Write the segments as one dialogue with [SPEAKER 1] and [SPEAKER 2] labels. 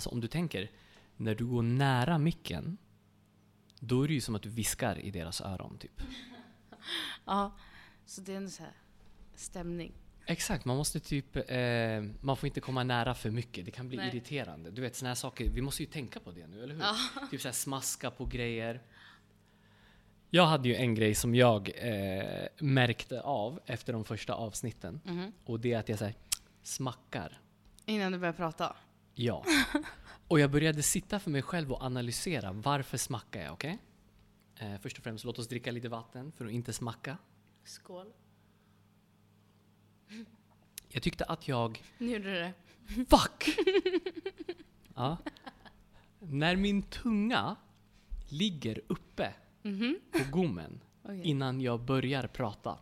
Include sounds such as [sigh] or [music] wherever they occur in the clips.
[SPEAKER 1] alltså om du tänker, när du går nära micken, då är det ju som att du viskar i deras öron typ. [laughs]
[SPEAKER 2] Ja, så det är en så här stämning.
[SPEAKER 1] Exakt, man måste typ, eh, man får inte komma nära för mycket, det kan bli
[SPEAKER 2] Nej.
[SPEAKER 1] irriterande. Du vet såna här saker, vi måste ju tänka på det nu, eller hur?
[SPEAKER 2] Ja. [laughs]
[SPEAKER 1] Typ såhär smaska på grejer. Jag hade ju en grej som jag eh, märkte av efter de första avsnitten.
[SPEAKER 2] Mhm.
[SPEAKER 1] Och det är att jag säger smackar.
[SPEAKER 2] Innan du börjar prata.
[SPEAKER 1] Ja. Och jag började sitta för mig själv och analysera varför smackar jag, okej? Eh, först och främst, låt oss dricka lite vatten för att inte smacka.
[SPEAKER 2] Skål.
[SPEAKER 1] Jag tyckte att jag
[SPEAKER 2] Nu gjorde du det.
[SPEAKER 1] Fuck! ja. När min tunga ligger uppe
[SPEAKER 2] Mhm.
[SPEAKER 1] på gommen
[SPEAKER 2] Okej,
[SPEAKER 1] innan jag börjar prata,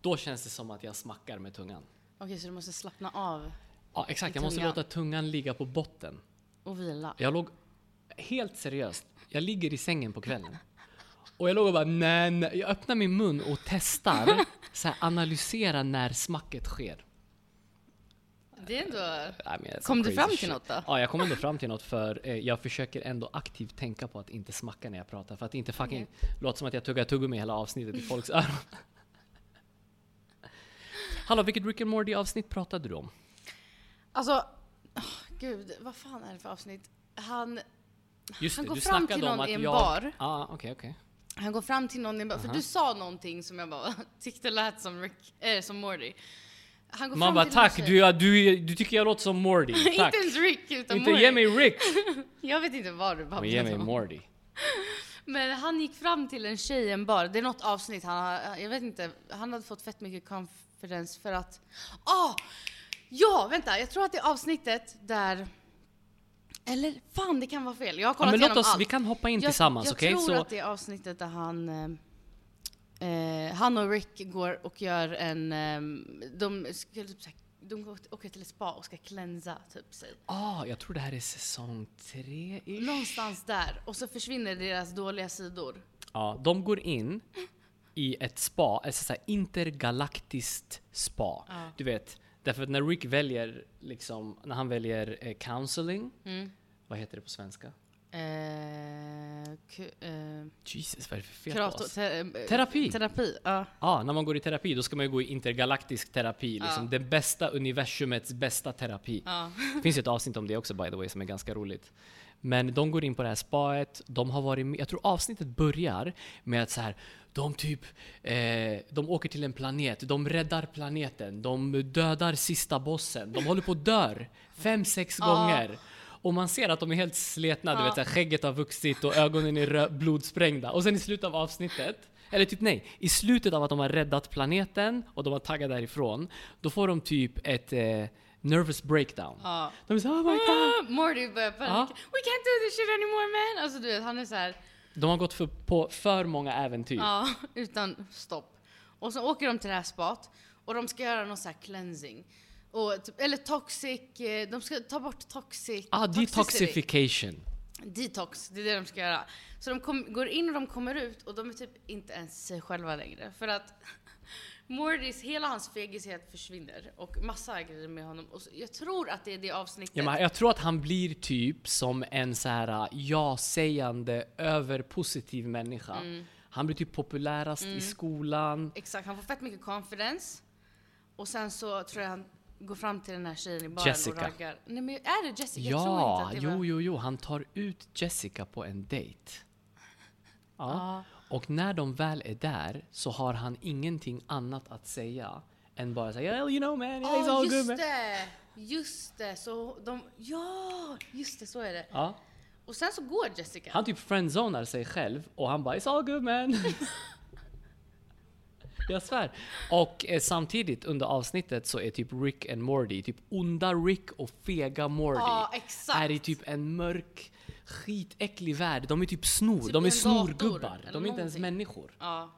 [SPEAKER 1] då känns det som att jag smackar med tungan.
[SPEAKER 2] Okej, så du måste slappna av
[SPEAKER 1] Ja, exakt. Jag måste
[SPEAKER 2] tungan.
[SPEAKER 1] låta tungan ligga på botten.
[SPEAKER 2] och vila.
[SPEAKER 1] Jag låg helt seriöst. Jag ligger i sängen på kvällen. Och jag låg och bara nej, nej. Jag öppnar min mun och testar, så här, analysera när smacket sker.
[SPEAKER 2] Det är ändå...
[SPEAKER 1] Nej, men
[SPEAKER 2] Kom du fram till
[SPEAKER 1] shit.
[SPEAKER 2] något då?
[SPEAKER 1] Ja, jag kom ändå fram till något för eh, jag försöker ändå aktivt tänka på att inte smacka när jag pratar. För att inte fucking låter som att jag tuggar tuggummi hela avsnittet i folks öron. Hallå, vilket Rick and Morty avsnitt pratade du om?
[SPEAKER 2] Alltså, åh, gud, vad fan är det för avsnitt? Han,
[SPEAKER 1] Just
[SPEAKER 2] Han
[SPEAKER 1] det,
[SPEAKER 2] går fram till någon i en
[SPEAKER 1] jag...
[SPEAKER 2] bar.
[SPEAKER 1] Ja, okej, okej.
[SPEAKER 2] han går fram till någon i en bar, för
[SPEAKER 1] Aha.
[SPEAKER 2] du sa någonting som jag bara [laughs] tyckte lät som, Rick, äh, som Morty. Han går
[SPEAKER 1] Man
[SPEAKER 2] fram
[SPEAKER 1] bara
[SPEAKER 2] till
[SPEAKER 1] tack, du, ja, du, du tycker jag låter som Morty. [laughs]
[SPEAKER 2] Inte ens Rick, utan
[SPEAKER 1] Inte
[SPEAKER 2] Morty.
[SPEAKER 1] ge mig Rick, [laughs]
[SPEAKER 2] Jag vet inte vad du
[SPEAKER 1] men
[SPEAKER 2] babblar
[SPEAKER 1] ge mig. Morty.
[SPEAKER 2] Men han gick fram till en tjej i en bar. Det är något avsnitt han jag vet inte, han hade fått fett mycket confidence för att... Ah! Ja, vänta, jag tror att det är avsnittet där... Eller fan, det kan vara fel. Jag har
[SPEAKER 1] Ja,
[SPEAKER 2] kollat
[SPEAKER 1] men låt
[SPEAKER 2] igenom
[SPEAKER 1] oss,
[SPEAKER 2] allt.
[SPEAKER 1] vi kan hoppa in
[SPEAKER 2] jag,
[SPEAKER 1] tillsammans,
[SPEAKER 2] jag
[SPEAKER 1] okej?
[SPEAKER 2] tror
[SPEAKER 1] Så,
[SPEAKER 2] att det är avsnittet där han... eh, Eh, han och Rick går och gör en... ehm, de, ska typ så här, de åker till ett spa och ska cleansa typ sig.
[SPEAKER 1] ah, jag tror det här är säsong tre ish.
[SPEAKER 2] Någonstans där. Och så försvinner deras dåliga sidor.
[SPEAKER 1] Ja, de går in i ett spa, ett så här intergalaktiskt spa.
[SPEAKER 2] Ja.
[SPEAKER 1] Du vet, därför att när Rick väljer, liksom, när han väljer eh, counseling,
[SPEAKER 2] Mm.
[SPEAKER 1] vad heter det på svenska?
[SPEAKER 2] Eh, ku, eh,
[SPEAKER 1] Jesus, vad är det för fel på
[SPEAKER 2] kurator,
[SPEAKER 1] oss?
[SPEAKER 2] te, eh,
[SPEAKER 1] Terapi.
[SPEAKER 2] Terapi, ja.
[SPEAKER 1] Ja, när man går i terapi, då ska man ju gå i intergalaktisk terapi, liksom
[SPEAKER 2] Ja.
[SPEAKER 1] det bästa universumets bästa terapi.
[SPEAKER 2] ja.
[SPEAKER 1] Det finns ju ett avsnitt om det också by the way som är ganska roligt. Men de går in på det här spaet, de har varit med, jag tror avsnittet börjar med att så här, de typ, eh, de åker till en planet, de räddar planeten, de dödar sista bossen, de håller på att dör fem, sex gånger. Och man ser att de är helt sletna, du vet så här, skägget har vuxit och ögonen är blodsprängda. Och sen i slutet av avsnittet, eller typ nej, i slutet av att de har räddat planeten och de har taggat därifrån, då får de typ ett eh, nervous breakdown.
[SPEAKER 2] ja.
[SPEAKER 1] De är så oh my god!
[SPEAKER 2] Ah, Morty börjar panika. We can't do this shit anymore man! Alltså du vet, han är så här,
[SPEAKER 1] De har gått för, på för många äventyr.
[SPEAKER 2] ja, [laughs] utan stopp. Och så åker de till det här spat och de ska göra någon så här cleansing. Och typ, eller toxic, eh, de ska ta bort toxic,
[SPEAKER 1] Ah, detoxification.
[SPEAKER 2] Detox, det är det de ska göra. Så de kom, går in och de kommer ut och de är typ inte ens sig själva längre. För att Mortys, hela hans fegishet försvinner och massa grejer med honom. Och så, jag tror att det är det avsnittet.
[SPEAKER 1] Ja, men jag tror att han blir typ som en så här äh, ja-sägande, överpositiv människa.
[SPEAKER 2] Mm.
[SPEAKER 1] Han blir typ populärast i skolan.
[SPEAKER 2] Exakt, han får fett mycket confidence. Och sen så tror jag han går fram till den här tjejen i baren
[SPEAKER 1] Jessica.
[SPEAKER 2] och raggar. Nej men är det Jessica? Jag tror
[SPEAKER 1] Ja,
[SPEAKER 2] inte att det
[SPEAKER 1] jo,
[SPEAKER 2] var...
[SPEAKER 1] jo, jo. Han tar ut Jessica på en dejt. Ja.
[SPEAKER 2] Ja.
[SPEAKER 1] Och när de väl är där så har han ingenting annat att säga än bara säga yeah, you know man, yeah, it's
[SPEAKER 2] Ja,
[SPEAKER 1] all good
[SPEAKER 2] just
[SPEAKER 1] man.
[SPEAKER 2] det! Just det, så de... Ja, just det, så är det.
[SPEAKER 1] Ja.
[SPEAKER 2] Och sen så går Jessica.
[SPEAKER 1] Han typ friendzonar sig själv och han bara “It's all good man”. [laughs] Jag svär. Och eh, samtidigt under avsnittet så är typ Rick and Morty, typ onda Rick och fega Morty,
[SPEAKER 2] Ja, exakt.
[SPEAKER 1] är i typ en mörk, skitäcklig värld. De är typ snor,
[SPEAKER 2] Typ
[SPEAKER 1] de är snorgubbar. De är inte ens
[SPEAKER 2] någonting.
[SPEAKER 1] människor.
[SPEAKER 2] Ja.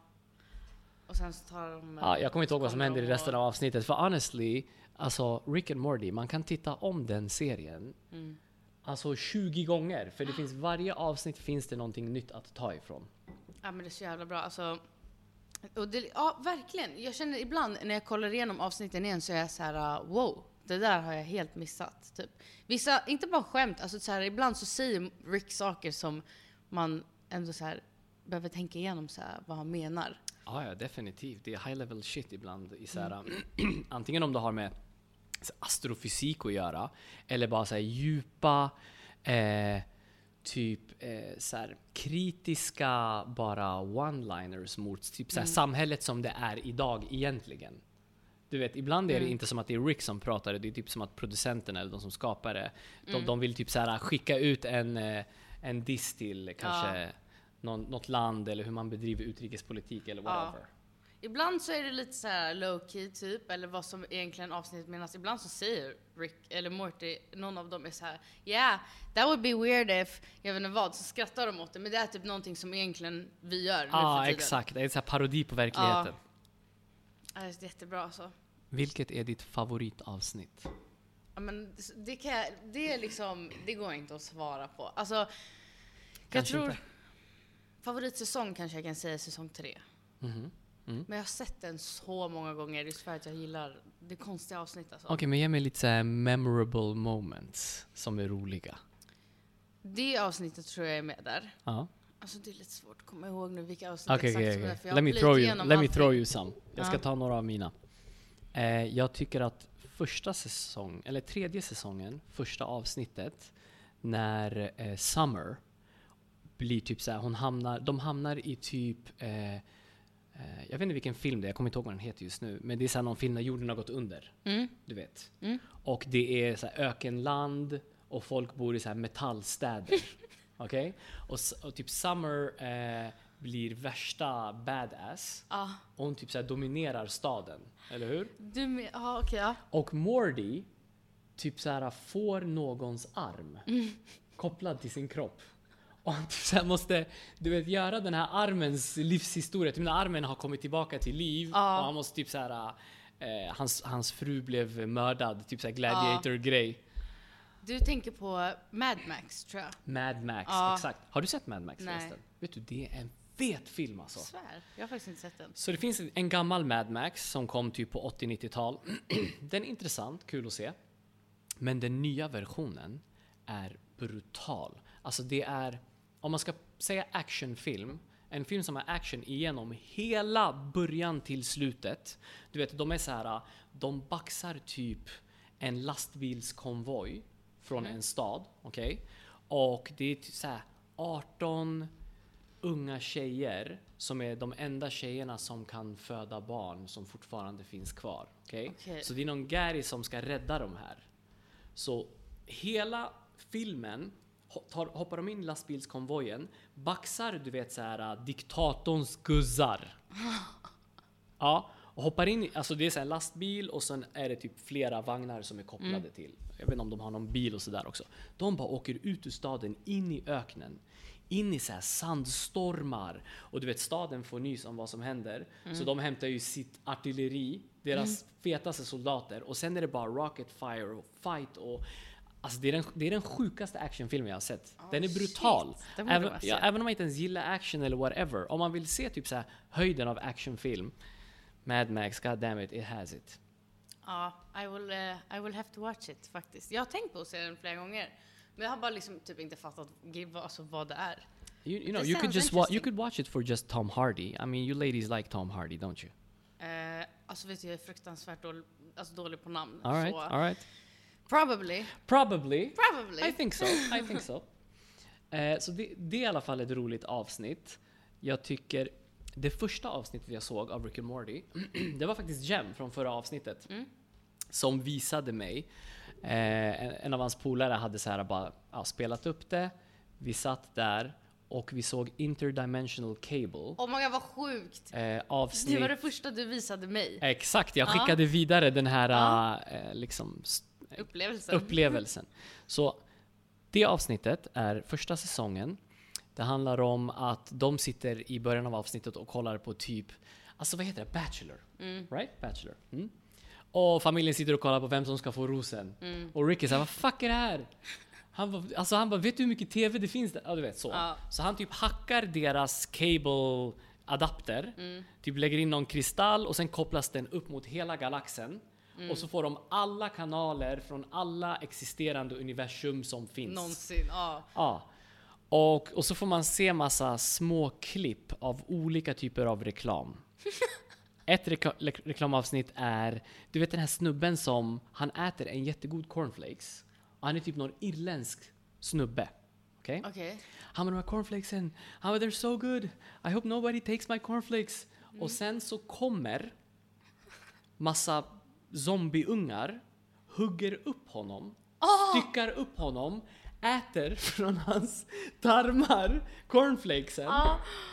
[SPEAKER 2] Och sen så tar de...
[SPEAKER 1] Ja, jag kommer inte ihåg vad som händer i resten av avsnittet, för honestly, alltså Rick and Morty, man kan titta om den serien
[SPEAKER 2] Mm.
[SPEAKER 1] Alltså 20 gånger, för det finns varje avsnitt finns det någonting nytt att ta ifrån.
[SPEAKER 2] Ja men det är så jävla bra. Alltså, och det, ja verkligen. Jag känner ibland när jag kollar igenom avsnitten igen så är jag så här: uh, wow. Det där har jag helt missat. Typ. Vissa, inte bara skämt, alltså så här, ibland så säger Rick saker som man ändå så här, behöver tänka igenom så här, vad han menar.
[SPEAKER 1] Ja, ja, definitivt. Det är high level shit ibland. I så här, [clears throat] antingen om det har med astrofysik att göra, eller bara så djupa, eh, typ eh, så kritiska bara one-liners mot typ så här, samhället som det är idag egentligen. Du vet, ibland är det inte som att det är Rick som pratar, det är typ som att producenterna eller de som skapar det, de, de vill typ så här, skicka ut en, eh, en diss till kanske någon, något land eller hur man bedriver utrikespolitik eller whatever.
[SPEAKER 2] Ibland så är det lite så här low key typ, eller vad som egentligen avsnittet menas. Ibland så säger Rick eller Morty, någon av dem är så här, yeah, that would be weird if, jag vet inte vad, så skrattar de åt det. Men det är typ någonting som egentligen vi gör
[SPEAKER 1] Ja, ah, exakt. Det är en parodi på verkligheten.
[SPEAKER 2] Ja, det är jättebra alltså.
[SPEAKER 1] Vilket är ditt favoritavsnitt?
[SPEAKER 2] Ja, men det, kan jag, det är liksom, det går inte att svara på. Alltså, jag
[SPEAKER 1] Kanske
[SPEAKER 2] tror,
[SPEAKER 1] inte.
[SPEAKER 2] favoritsäsong kanske jag kan säga säsong tre.
[SPEAKER 1] Mhm. Mm.
[SPEAKER 2] Men jag har sett den så många gånger just för att jag gillar det konstiga avsnittet. Alltså.
[SPEAKER 1] Okej, men ge mig lite så memorable moments som är roliga.
[SPEAKER 2] Det avsnittet tror jag är med där.
[SPEAKER 1] Ja.
[SPEAKER 2] Alltså det är lite svårt att komma ihåg nu vilka avsnitt
[SPEAKER 1] Okej,
[SPEAKER 2] exakt
[SPEAKER 1] okej,
[SPEAKER 2] som är, jag
[SPEAKER 1] Let me throw you, let me throw you some. Jag ska
[SPEAKER 2] Ja.
[SPEAKER 1] ta några av mina. Eh, jag tycker att första säsong, eller tredje säsongen, första avsnittet, när eh, Summer blir typ så här, hon hamnar, de hamnar i typ eh, eh, jag vet inte vilken film det är, jag kommer inte ihåg vad den heter just nu. Men det är så någon film när jorden har gått under.
[SPEAKER 2] Mm.
[SPEAKER 1] Du vet.
[SPEAKER 2] Mm.
[SPEAKER 1] Och det är så här ökenland och folk bor i så här metallstäder. [laughs] Okej? Och, s- och typ Summer eh, blir värsta badass.
[SPEAKER 2] Ja,
[SPEAKER 1] Och hon typ så dominerar staden. Eller hur?
[SPEAKER 2] du ja okej ja.
[SPEAKER 1] Och Morty typ så här får någons arm kopplad till sin kropp. Och han typ så måste, du vet, göra den här armens livshistoria. Typ när armen har kommit tillbaka till liv
[SPEAKER 2] Ja.
[SPEAKER 1] och han måste typ så här eh, hans, hans fru blev mördad, typ så gladiator-grej.
[SPEAKER 2] Du tänker på Mad Max tror jag.
[SPEAKER 1] Mad Max,
[SPEAKER 2] Ja.
[SPEAKER 1] exakt. Har du sett Mad Max
[SPEAKER 2] Nej.
[SPEAKER 1] förresten? Vet du, det är en fet film alltså.
[SPEAKER 2] Svär, jag har faktiskt inte sett den.
[SPEAKER 1] Så det finns en gammal Mad Max som kom typ på 80-90-tal. [clears throat] den är intressant, kul att se. Men den nya versionen är brutal. Alltså det är, om man ska säga actionfilm, en film som har action igenom hela början till slutet. Du vet, de är så här, de baxar typ en lastbilskonvoj från en stad, okej? Och det är typ så här 18 unga tjejer som är de enda tjejerna som kan föda barn som fortfarande finns kvar. okej?
[SPEAKER 2] Okej.
[SPEAKER 1] Så det är någon Gary som ska rädda de här. Så hela filmen tar, hoppar de in i lastbilskonvojen, baxar du vet så här äh, diktatorns guzzar. [laughs] Ja, och hoppar in alltså det är så här lastbil och sen är det typ flera vagnar som är kopplade till. Jag vet inte om de har någon bil och sådär också. De bara åker ut ur staden, in i öknen. In i så här sandstormar. Och du vet staden får nys om vad som händer. Så de hämtar ju sitt artilleri, deras fetaste soldater. Och sen är det bara rocket fire och fight och Alltså det är, den, det är den sjukaste actionfilmen jag har sett. den är
[SPEAKER 2] Oh,
[SPEAKER 1] brutal.
[SPEAKER 2] Den
[SPEAKER 1] Även, ja, även om man inte ens gillar action eller whatever. Om man vill se typ så höjden av actionfilm. Mad Max, god damn it, it has it.
[SPEAKER 2] Ja, I will, eh, I will have to watch it faktiskt. Jag har tänkt på att se den flera gånger. Men jag har bara liksom typ inte fattat alltså, vad det är.
[SPEAKER 1] You, you know, you could just wa- you could watch it for just Tom Hardy. I mean, you ladies like Tom Hardy, don't you?
[SPEAKER 2] Eh, alltså vet du, jag är fruktansvärt dålig, alltså, dålig på namn.
[SPEAKER 1] All right,
[SPEAKER 2] så
[SPEAKER 1] all right.
[SPEAKER 2] probably,
[SPEAKER 1] Probably.
[SPEAKER 2] probably.
[SPEAKER 1] I think so. I think so. [laughs] Eh, så det, det är i alla fall ett roligt avsnitt. Jag tycker det första avsnittet jag såg av Rick and Morty, [clears throat] det var faktiskt Jem från förra avsnittet.
[SPEAKER 2] Mm.
[SPEAKER 1] Som visade mig, eh, en, av hans polare hade så här bara ja, spelat upp det. Vi satt där och vi såg Interdimensional Cable.
[SPEAKER 2] Oh my god vad sjukt!
[SPEAKER 1] Eh, avsnitt...
[SPEAKER 2] Det var det första du visade mig.
[SPEAKER 1] Exakt, jag
[SPEAKER 2] Ja.
[SPEAKER 1] skickade vidare den här
[SPEAKER 2] Ja.
[SPEAKER 1] eh, liksom,
[SPEAKER 2] Upplevelsen.
[SPEAKER 1] upplevelsen. Så det avsnittet är första säsongen. Det handlar om att de sitter i början av avsnittet och kollar på typ, alltså vad heter det? Bachelor?
[SPEAKER 2] Mm.
[SPEAKER 1] Right? Bachelor. Mm. Och familjen sitter och kollar på vem som ska få rosen.
[SPEAKER 2] Mm.
[SPEAKER 1] Och Ricky säger vad fuck är det här? Han bara, alltså han bara, vet du hur mycket TV det finns där? Ja du vet så.
[SPEAKER 2] Ja.
[SPEAKER 1] Så han typ hackar deras cable adapter,
[SPEAKER 2] Mm.
[SPEAKER 1] typ lägger in någon kristall och sen kopplas den upp mot hela galaxen. Och så får de alla kanaler från alla existerande universum som finns.
[SPEAKER 2] Någonsin. Ja.
[SPEAKER 1] Ja. Och, och så får man se massa små klipp av olika typer av reklam. [laughs] Ett le- reklamavsnitt är, du vet den här snubben som, han äter en jättegod cornflakes. Och han är typ någon irländsk snubbe. Okej?
[SPEAKER 2] Okej.
[SPEAKER 1] Han bara, de här cornflakesen, han bara, they're so good. I hope nobody takes my cornflakes. Och sen så kommer massa zombieungar, hugger upp honom, styckar upp honom, äter från hans tarmar cornflakesen.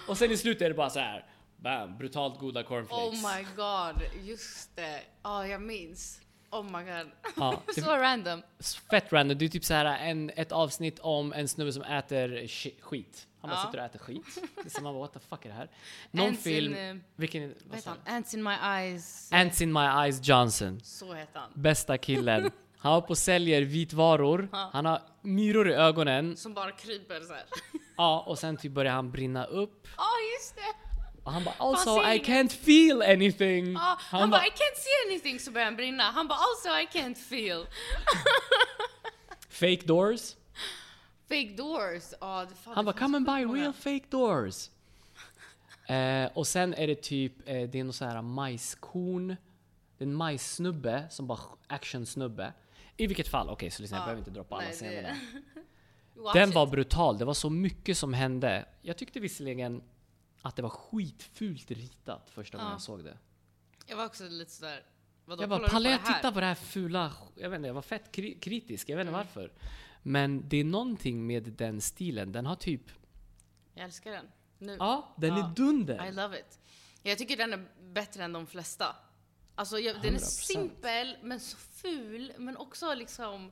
[SPEAKER 1] Och sen i slutet är det bara så här, bam, brutalt goda cornflakes.
[SPEAKER 2] Oh my god, just det. Ja, jag minns. Oh my god.
[SPEAKER 1] Ja, [laughs]
[SPEAKER 2] så random.
[SPEAKER 1] Fett random, det är typ så här en, ett avsnitt om en snubbe som äter skit. Han bara
[SPEAKER 2] Ja.
[SPEAKER 1] sitter och äter skit. Det är som man bara, what the fuck är det här? [laughs] Någon
[SPEAKER 2] Ants
[SPEAKER 1] film,
[SPEAKER 2] in, eh,
[SPEAKER 1] vilken,
[SPEAKER 2] Vad heter han? Ants in my eyes.
[SPEAKER 1] Ants in my eyes Johnson.
[SPEAKER 2] Så heter han.
[SPEAKER 1] Bästa killen. [laughs] Han var på och säljer vitvaror.
[SPEAKER 2] Ja.
[SPEAKER 1] Han har myror i ögonen.
[SPEAKER 2] Som bara kryper så här.
[SPEAKER 1] Ja, och sen typ börjar han brinna upp.
[SPEAKER 2] Ja, just det.
[SPEAKER 1] Och han bara also
[SPEAKER 2] ser
[SPEAKER 1] I
[SPEAKER 2] inget."
[SPEAKER 1] can't feel anything.
[SPEAKER 2] Ja, han, bara I can't see anything så börjar han brinna. Han bara also I can't feel.
[SPEAKER 1] fake doors.
[SPEAKER 2] Fake doors. Ja, fan,
[SPEAKER 1] Han bara come and buy
[SPEAKER 2] många.
[SPEAKER 1] real fake doors. Eh, och sen är det typ, eh, det är någon så här majskorn. Det är en majssnubbe som bara actionsnubbe. I vilket fall, okej så lyssna jag
[SPEAKER 2] Ja.
[SPEAKER 1] behöver inte droppa alla scenerna. [laughs] Den var brutal, det var så mycket som hände. Jag tyckte visserligen att det var skitfult ritat första gången
[SPEAKER 2] Ja.
[SPEAKER 1] jag såg det.
[SPEAKER 2] Jag var också lite sådär... Vadå,
[SPEAKER 1] Jag bara, pallar jag
[SPEAKER 2] det
[SPEAKER 1] titta på det här fula? Jag vet inte, jag var fett kri- kritisk, jag vet inte
[SPEAKER 2] Mm.
[SPEAKER 1] varför. Men det är någonting med den stilen, den har typ,
[SPEAKER 2] Jag älskar den. Nu.
[SPEAKER 1] ja, den
[SPEAKER 2] Ja.
[SPEAKER 1] är dunder.
[SPEAKER 2] I love it. Jag tycker den är bättre än de flesta. Alltså jag, den är
[SPEAKER 1] 100%.
[SPEAKER 2] simpel, men så ful, men också liksom...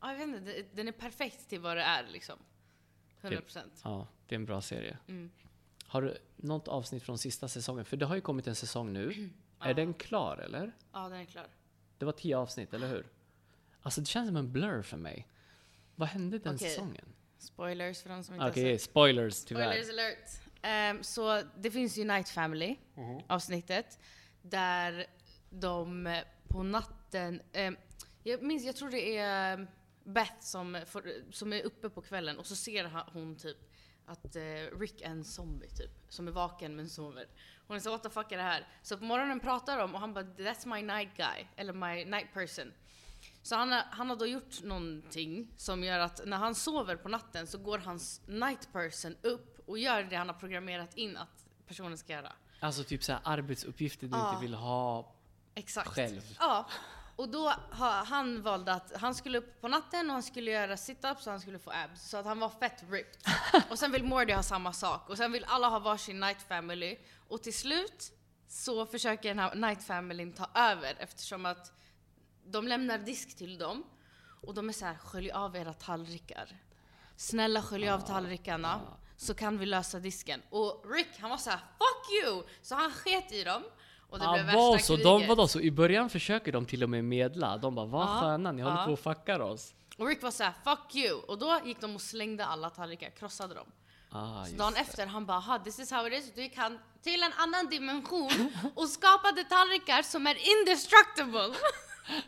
[SPEAKER 2] Ja, jag vet inte, det- den är perfekt till vad det är liksom. 100%.
[SPEAKER 1] Ja, det är en bra serie.
[SPEAKER 2] Mm.
[SPEAKER 1] Har du något avsnitt från sista säsongen? För det har ju kommit en säsong nu. [clears throat] Är den klar eller?
[SPEAKER 2] Ja, den är klar.
[SPEAKER 1] Det var tio avsnitt, eller hur? Alltså det känns som en blur för mig. Vad hände den
[SPEAKER 2] Okej.
[SPEAKER 1] säsongen?
[SPEAKER 2] Spoilers för de som inte
[SPEAKER 1] Okej,
[SPEAKER 2] har sett.
[SPEAKER 1] spoilers tyvärr.
[SPEAKER 2] Spoilers alert. Ehm, så det finns ju Night Family
[SPEAKER 1] Mhm.
[SPEAKER 2] avsnittet där de eh, på natten, ehm, jag minns, jag tror det är Beth som, får, som är uppe på kvällen och så ser ha- hon typ att eh, Rick är en zombie typ, som är vaken men sover. Hon är så what the fuck är det här? Så på morgonen pratar de och han bara that's my night guy, eller my night person. Så han han har då gjort någonting som gör att när han sover på natten så går hans night person upp och gör det han har programmerat in att personen ska göra.
[SPEAKER 1] Alltså typ så här arbetsuppgifter du
[SPEAKER 2] Ja.
[SPEAKER 1] inte vill ha
[SPEAKER 2] Exakt.
[SPEAKER 1] själv.
[SPEAKER 2] Ja. Och då har han valde att han skulle upp på natten och han skulle göra sit-ups och han skulle få abs. Så att han var fett ripped. [laughs] och sen vill Mordy ha samma sak. Och sen vill alla ha varsin night family. Och till slut så försöker den här night familyn ta över eftersom att de lämnar disk till dem. Och de är så här, skölj av era tallrikar. Snälla skölj av tallrikarna så kan vi lösa disken. Och Rick han var så här, fuck you! Så han sket i dem. Och det
[SPEAKER 1] Ja,
[SPEAKER 2] blev
[SPEAKER 1] var
[SPEAKER 2] värsta
[SPEAKER 1] så,
[SPEAKER 2] kriget.
[SPEAKER 1] de, vadå, så i början försöker de till och med medla. De bara, vad
[SPEAKER 2] Ja,
[SPEAKER 1] sköna, ni håller
[SPEAKER 2] ja.
[SPEAKER 1] på och fuckar oss.
[SPEAKER 2] Och Rick var såhär 'fuck you' och då gick de och slängde alla tallrikar, krossade dem.
[SPEAKER 1] Ah,
[SPEAKER 2] Så dagen
[SPEAKER 1] det.
[SPEAKER 2] efter han bara this is how it is' du gick han till en annan dimension och skapade tallrikar som är indestructible.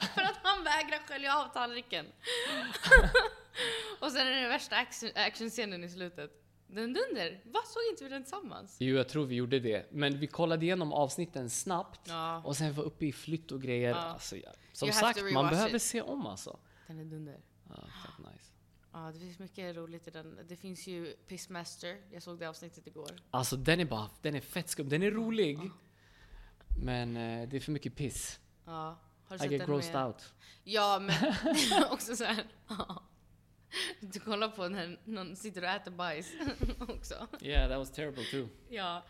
[SPEAKER 2] [laughs] För att han vägrar skölja av tallriken. [laughs] och sen är det den värsta action, actionscenen i slutet. Den dunder, vad såg inte vi den tillsammans?
[SPEAKER 1] Jo, jag tror vi gjorde det. Men vi kollade igenom avsnitten snabbt.
[SPEAKER 2] Ja,
[SPEAKER 1] Och sen var uppe i flytt och grejer.
[SPEAKER 2] Ja.
[SPEAKER 1] Alltså, ja. Som
[SPEAKER 2] You
[SPEAKER 1] sagt, man behöver
[SPEAKER 2] it.
[SPEAKER 1] se om alltså.
[SPEAKER 2] den är dunder.
[SPEAKER 1] Ja, fett nice.
[SPEAKER 2] Ja, det finns mycket roligt i den. Det finns ju Pissmaster, jag såg det avsnittet igår.
[SPEAKER 1] Alltså den är bara, den är fett skum. Den är rolig. Men eh, det är för mycket piss.
[SPEAKER 2] Ja, har du
[SPEAKER 1] I
[SPEAKER 2] sett
[SPEAKER 1] get
[SPEAKER 2] den
[SPEAKER 1] grossed
[SPEAKER 2] med...
[SPEAKER 1] out.
[SPEAKER 2] Ja, men [laughs] också så här. Du kollar på när någon sitter och äter bajs [laughs] också.
[SPEAKER 1] Yeah, that was terrible too.
[SPEAKER 2] Ja,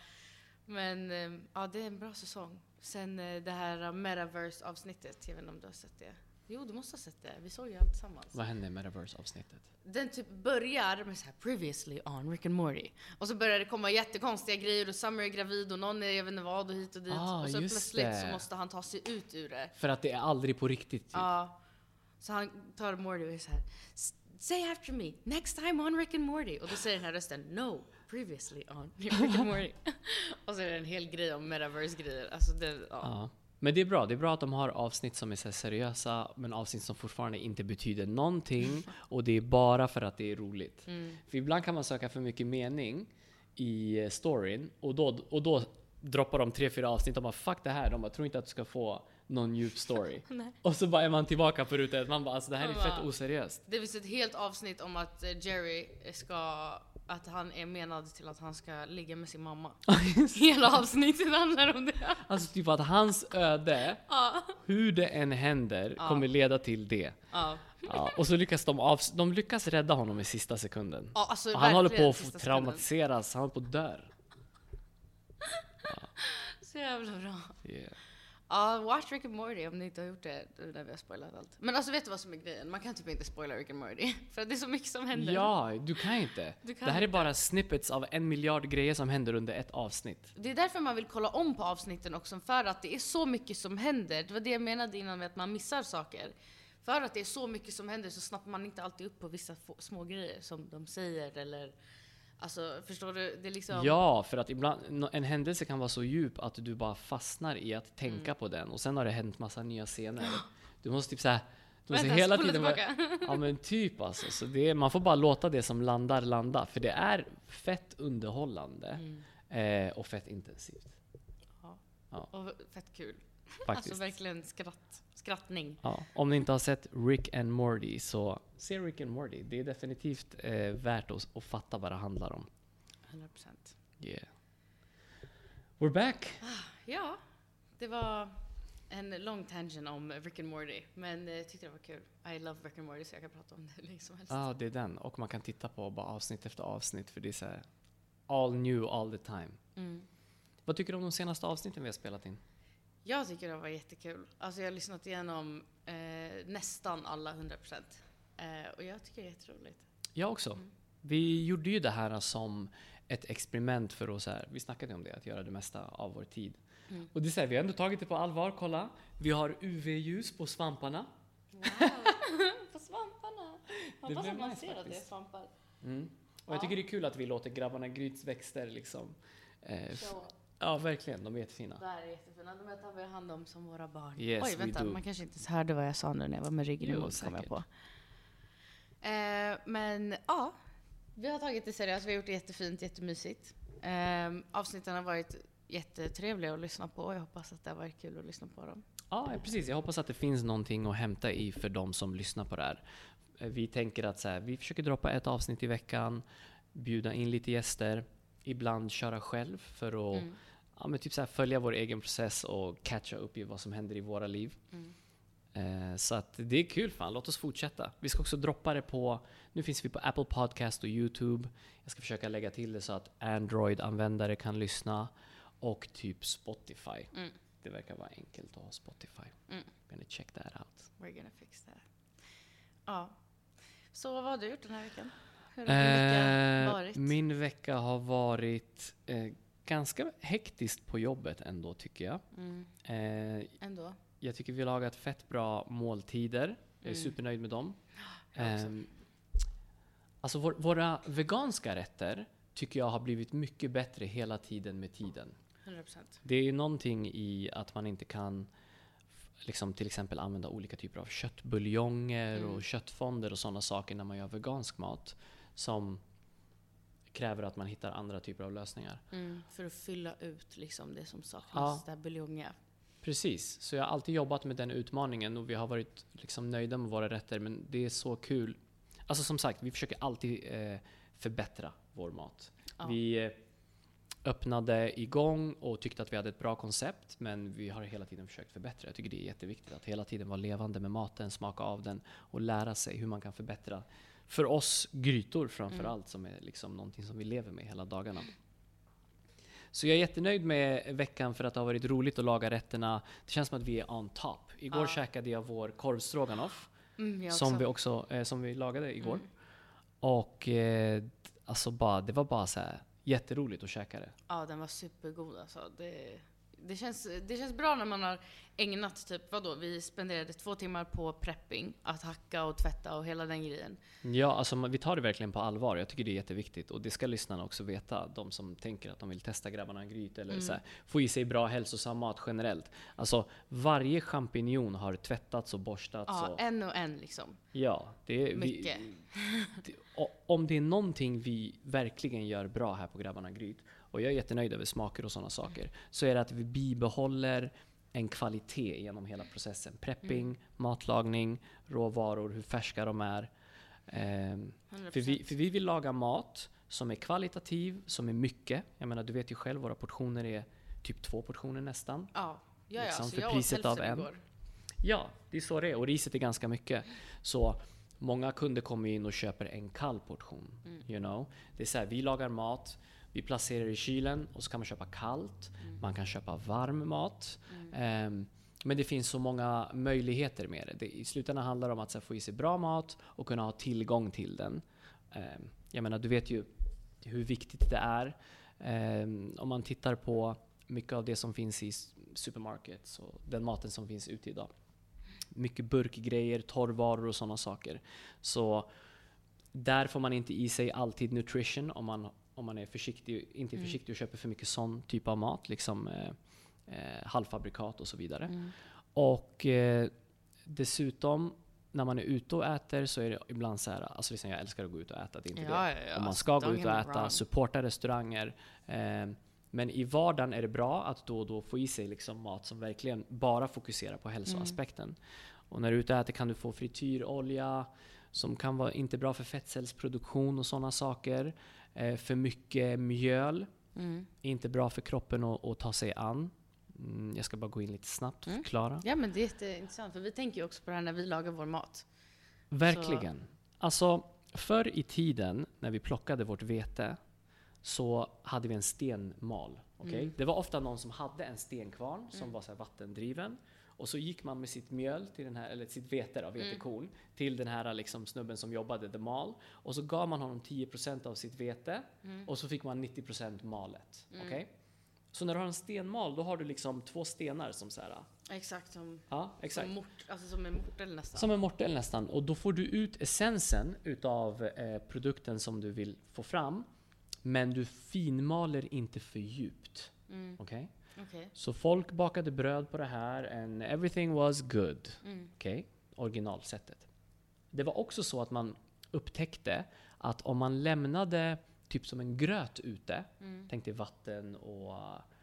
[SPEAKER 2] men eh, ja, det är en bra säsong. Sen eh, det här metaverse-avsnittet, jag vet inte om du har sett det? Jo, du måste ha sett det. Vi såg ju allt tillsammans.
[SPEAKER 1] Vad hände i Metaverse-avsnittet?
[SPEAKER 2] Den typ börjar med så här previously on Rick and Morty. Och så börjar det komma jättekonstiga grejer och Summer är gravid och någon är jag vet inte vad och hit och dit.
[SPEAKER 1] Ah,
[SPEAKER 2] och så plötsligt
[SPEAKER 1] det.
[SPEAKER 2] så måste han ta sig ut ur det.
[SPEAKER 1] För att det är aldrig på riktigt typ.
[SPEAKER 2] Ja. Så han tar Morty och är så här. "S- Say after me, next time on Rick and Morty. Och då säger den här rösten No, previously on [laughs] Rick and Morty. [laughs] och så är det en hel grej om metaverse-grejer. Alltså det, ja.
[SPEAKER 1] Ja. Men det är bra. Det är bra att de har avsnitt som är så seriösa, men avsnitt som fortfarande inte betyder någonting. [laughs] Och det är bara för att det är roligt.
[SPEAKER 2] Mm.
[SPEAKER 1] För ibland kan man söka för mycket mening i eh, storyn och då, och då droppar de tre, fyra avsnitt och bara fuck det här. De bara tror inte att du ska få någon djup story. [laughs] Och så bara är man tillbaka på ruta ett. Man bara alltså det här är
[SPEAKER 2] Man
[SPEAKER 1] fett
[SPEAKER 2] bara-
[SPEAKER 1] oseriöst.
[SPEAKER 2] Det finns ett helt avsnitt om att eh, Jerry ska, att han är menad till att han ska ligga med sin mamma. [laughs] Hela avsnittet handlar om det.
[SPEAKER 1] Alltså typ att hans öde,
[SPEAKER 2] Ja.
[SPEAKER 1] hur det än händer,
[SPEAKER 2] Ja.
[SPEAKER 1] kommer leda till det.
[SPEAKER 2] Ja.
[SPEAKER 1] Ja, och så lyckas de, av, de lyckas rädda honom i sista sekunden.
[SPEAKER 2] Ja, alltså,
[SPEAKER 1] Och han håller på att
[SPEAKER 2] sekunden.
[SPEAKER 1] traumatiseras, han håller på att dö. [laughs]
[SPEAKER 2] Så jävla bra.
[SPEAKER 1] Yeah.
[SPEAKER 2] Ja, watch Rick and Morty om ni inte har gjort det nu när vi har spoilat allt. Men alltså vet du vad som är grejen? Man kan typ inte spoila Rick and Morty. [laughs] För att det är så mycket som händer.
[SPEAKER 1] Ja, du kan inte.
[SPEAKER 2] Du kan
[SPEAKER 1] det här är
[SPEAKER 2] inte.
[SPEAKER 1] bara snippets av en miljard grejer som händer under ett avsnitt.
[SPEAKER 2] Det är därför man vill kolla om på avsnitten också, för att det är så mycket som händer. Det var det jag menade innan med att man missar saker. För att det är så mycket som händer så snappar man inte alltid upp på vissa få, små grejer som de säger eller... Alltså, förstår du? Det är liksom...
[SPEAKER 1] Ja, för att ibland, en händelse kan vara så djup att du bara fastnar i att tänka
[SPEAKER 2] Mm.
[SPEAKER 1] på den och sen har det hänt massa nya scener. Du måste typ såhär, du måste
[SPEAKER 2] Vänta,
[SPEAKER 1] hela tiden
[SPEAKER 2] tillbaka. [laughs]
[SPEAKER 1] Ja men typ alltså. Så det man får bara låta det som landar landa. För det är fett underhållande
[SPEAKER 2] Mm.
[SPEAKER 1] eh, och fett intensivt.
[SPEAKER 2] Och fett kul. [laughs]
[SPEAKER 1] Faktiskt.
[SPEAKER 2] Alltså verkligen skratt, skrattning.
[SPEAKER 1] Ja, om ni inte har sett Rick and Morty så se Rick and Morty. Det är definitivt eh, värt att, att fatta vad det handlar om.
[SPEAKER 2] 100%.
[SPEAKER 1] Yeah. We're back!
[SPEAKER 2] Ja, det var en lång tangent om Rick and Morty. Men jag tyckte det var kul. I love Rick and Morty så jag kan prata om det [laughs] hur länge som helst.
[SPEAKER 1] Ja, det är den. Och man kan titta på bara avsnitt efter avsnitt för det är så här all new all the time.
[SPEAKER 2] Mm.
[SPEAKER 1] Vad tycker du om de senaste avsnitten vi har spelat in?
[SPEAKER 2] Jag tycker det var jättekul. Alltså jag har lyssnat igenom eh, nästan alla 100%. Eh, och jag tycker det är jätteroligt.
[SPEAKER 1] Jag också.
[SPEAKER 2] Mm.
[SPEAKER 1] Vi gjorde ju det här som ett experiment för att, så här, vi snackade om det, att göra det mesta av vår tid.
[SPEAKER 2] Mm.
[SPEAKER 1] Och det är så här, vi har ändå tagit det på allvar, kolla. Vi har UV-ljus på svamparna.
[SPEAKER 2] Wow! [laughs] På svamparna!
[SPEAKER 1] Hoppas blev att man nice ser att det är
[SPEAKER 2] svampar.
[SPEAKER 1] Mm. Och jag
[SPEAKER 2] Ja.
[SPEAKER 1] tycker det är kul att vi låter grabbarna Gryts växter liksom. Eh, ja, verkligen. De är jättefina.
[SPEAKER 2] Det här är jättefina. De här tar vi hand om som våra barn.
[SPEAKER 1] Yes,
[SPEAKER 2] Oj, vänta.
[SPEAKER 1] do.
[SPEAKER 2] Man kanske inte ens hörde vad jag sa nu när jag var med ryggen emot, kom jag på. Eh, men ja, vi har tagit det seriöst. Vi har gjort det jättefint, jättemysigt. Eh, avsnitten har varit jättetrevliga att lyssna på. Jag hoppas att det har varit kul att lyssna på dem.
[SPEAKER 1] Ja, precis. Jag hoppas att det finns någonting att hämta i för de som lyssnar på det här. Eh, Vi tänker att så här, vi försöker droppa ett avsnitt i veckan, bjuda in lite gäster, ibland köra själv för att
[SPEAKER 2] Mm.
[SPEAKER 1] Ja, men typ så här, följa vår egen process och catcha upp i vad som händer i våra liv.
[SPEAKER 2] Mm.
[SPEAKER 1] Eh, så att det är kul fan, låt oss fortsätta. Vi ska också droppa det på, nu finns vi på Apple Podcast och YouTube. Jag ska försöka lägga till det så att Android-användare kan lyssna. Och typ Spotify.
[SPEAKER 2] Mm.
[SPEAKER 1] Det verkar vara enkelt att ha Spotify.
[SPEAKER 2] Mm.
[SPEAKER 1] Gonna check that out.
[SPEAKER 2] We're gonna fix that. Ja. Så vad har du gjort den här veckan? Hur har din vecka
[SPEAKER 1] Eh,
[SPEAKER 2] varit?
[SPEAKER 1] min vecka har varit eh, ganska hektiskt på jobbet ändå tycker jag.
[SPEAKER 2] Mm,
[SPEAKER 1] Eh,
[SPEAKER 2] ändå.
[SPEAKER 1] jag tycker vi har lagat fett bra måltider. Jag är
[SPEAKER 2] Mm.
[SPEAKER 1] supernöjd med dem. [gasps] Ehm, alltså vår, våra veganska rätter tycker jag har blivit mycket bättre hela tiden med tiden.
[SPEAKER 2] 100%.
[SPEAKER 1] Det är ju någonting i att man inte kan liksom till exempel använda olika typer av köttbuljonger
[SPEAKER 2] Mm.
[SPEAKER 1] och köttfonder och sådana saker när man gör vegansk mat som kräver att man hittar andra typer av lösningar.
[SPEAKER 2] Mm, för att fylla ut liksom det som saknas,
[SPEAKER 1] Ja.
[SPEAKER 2] här buljongiga.
[SPEAKER 1] Precis, så jag har alltid jobbat med den utmaningen och vi har varit liksom nöjda med våra rätter men det är så kul. Alltså som sagt, vi försöker alltid eh, förbättra vår mat.
[SPEAKER 2] Ja.
[SPEAKER 1] Vi eh, öppnade igång och tyckte att vi hade ett bra koncept men vi har hela tiden försökt förbättra. Jag tycker det är jätteviktigt att hela tiden vara levande med maten, smaka av den och lära sig hur man kan förbättra. För oss grytor framför
[SPEAKER 2] Mm.
[SPEAKER 1] allt som är liksom någonting som vi lever med hela dagarna. Så jag är jättenöjd med veckan för att det har varit roligt att laga rätterna. Det känns som att vi är on top. Igår
[SPEAKER 2] Ja.
[SPEAKER 1] käkade jag vår korvstroganoff
[SPEAKER 2] Mm, jag
[SPEAKER 1] som vi också eh, som vi lagade igår.
[SPEAKER 2] Mm.
[SPEAKER 1] Och eh, alltså bara, det var bara så här jätteroligt att käka det.
[SPEAKER 2] Ja, den var supergod alltså. Det, det, känns, det känns bra när man har ägnat typ, vadå, vi spenderade två timmar på prepping, att hacka och tvätta och hela den grejen.
[SPEAKER 1] Ja, alltså vi tar det verkligen på allvar. Jag tycker det är jätteviktigt och det ska lyssnarna också veta. De som tänker att de vill testa grabbarna gryt eller så här, få i sig bra hälsosam mat generellt. Alltså varje champinjon har tvättats och borstats.
[SPEAKER 2] Ja,
[SPEAKER 1] och,
[SPEAKER 2] en och en liksom.
[SPEAKER 1] ja, det är,
[SPEAKER 2] Mycket.
[SPEAKER 1] Vi, det, om det är någonting vi verkligen gör bra här på Grabbarna Gryt, och jag är jättenöjd över smaker och sådana saker, så är det att vi bibehåller en kvalitet genom hela processen. Prepping, matlagning, råvaror, hur färska de är. Ehm,
[SPEAKER 2] 100%.
[SPEAKER 1] för vi, för vi vill laga mat som är kvalitativ, som är mycket. Jag menar, du vet ju själv, våra portioner är typ två portioner nästan.
[SPEAKER 2] Ja, ja, ja
[SPEAKER 1] liksom
[SPEAKER 2] så
[SPEAKER 1] för
[SPEAKER 2] jag
[SPEAKER 1] priset
[SPEAKER 2] åt
[SPEAKER 1] av en.
[SPEAKER 2] igår.
[SPEAKER 1] Ja, det är så det är. Och riset är ganska mycket. Så många kunder kommer in och köper en kall portion. You know? Det är så här, vi lagar mat, vi placerar i kylen och så kan man köpa kallt. Man kan köpa varm mat. Ehm, men det finns så många möjligheter med det. det I slutändan handlar det om att här, få i sig bra mat och kunna ha tillgång till den. Ehm, jag menar, du vet ju hur viktigt det är. Ehm, om man tittar på mycket av det som finns i supermarkets och den maten som finns ute idag. Mycket burkgrejer, torrvaror och sådana saker. Så där får man inte i sig alltid nutrition om man, om man är försiktig, inte är
[SPEAKER 2] Mm.
[SPEAKER 1] försiktig och köper för mycket sån typ av mat. Liksom eh, eh, halvfabrikat och så vidare.
[SPEAKER 2] Mm.
[SPEAKER 1] Och eh, dessutom när man är ute och äter så är det ibland så här, alltså liksom jag älskar att gå ut och äta, det är inte det.
[SPEAKER 2] Ja, ja, ja.
[SPEAKER 1] Om man ska
[SPEAKER 2] don't
[SPEAKER 1] gå ut och äta,
[SPEAKER 2] wrong.
[SPEAKER 1] supporta restauranger. Eh, men i vardagen är det bra att då och då få i sig liksom mat som verkligen bara fokuserar på hälsoaspekten.
[SPEAKER 2] Mm.
[SPEAKER 1] Och när du är ute och äter kan du få frityrolja som kan vara inte bra för fettcellsproduktion och sådana saker. Eh, för mycket mjöl
[SPEAKER 2] Mm.
[SPEAKER 1] är inte bra för kroppen att, att ta sig an. Mm, jag ska bara gå in lite snabbt och
[SPEAKER 2] Mm.
[SPEAKER 1] förklara.
[SPEAKER 2] Ja men det är jätteintressant för vi tänker ju också på det här när vi lagar vår mat.
[SPEAKER 1] Verkligen. Alltså, förr i tiden när vi plockade vårt vete så hade vi en stenmal. okej?
[SPEAKER 2] Mm.
[SPEAKER 1] Det var ofta någon som hade en stenkvarn som var så vattendriven. Och så gick man med sitt mjöl, till den här, eller sitt vete vetekorn, till den här liksom snubben som jobbade, the mal. Och så gav man honom 10% av sitt vete och så fick man 90% malet. okej? Så när du har en stenmal, då har du liksom två stenar som så här,
[SPEAKER 2] Exakt som,
[SPEAKER 1] ja exakt.
[SPEAKER 2] som, mort, alltså som en mortel nästan.
[SPEAKER 1] Som en mortel nästan. Och då får du ut essensen utav eh, produkten som du vill få fram. Men du finmaler inte för djupt.
[SPEAKER 2] Mm.
[SPEAKER 1] Okej?
[SPEAKER 2] Okej.
[SPEAKER 1] Så folk bakade bröd på det här and everything was good.
[SPEAKER 2] Mm.
[SPEAKER 1] Okej? Originalsättet. Det var också så att man upptäckte att om man lämnade typ som en gröt ute,
[SPEAKER 2] Mm.
[SPEAKER 1] tänk dig vatten och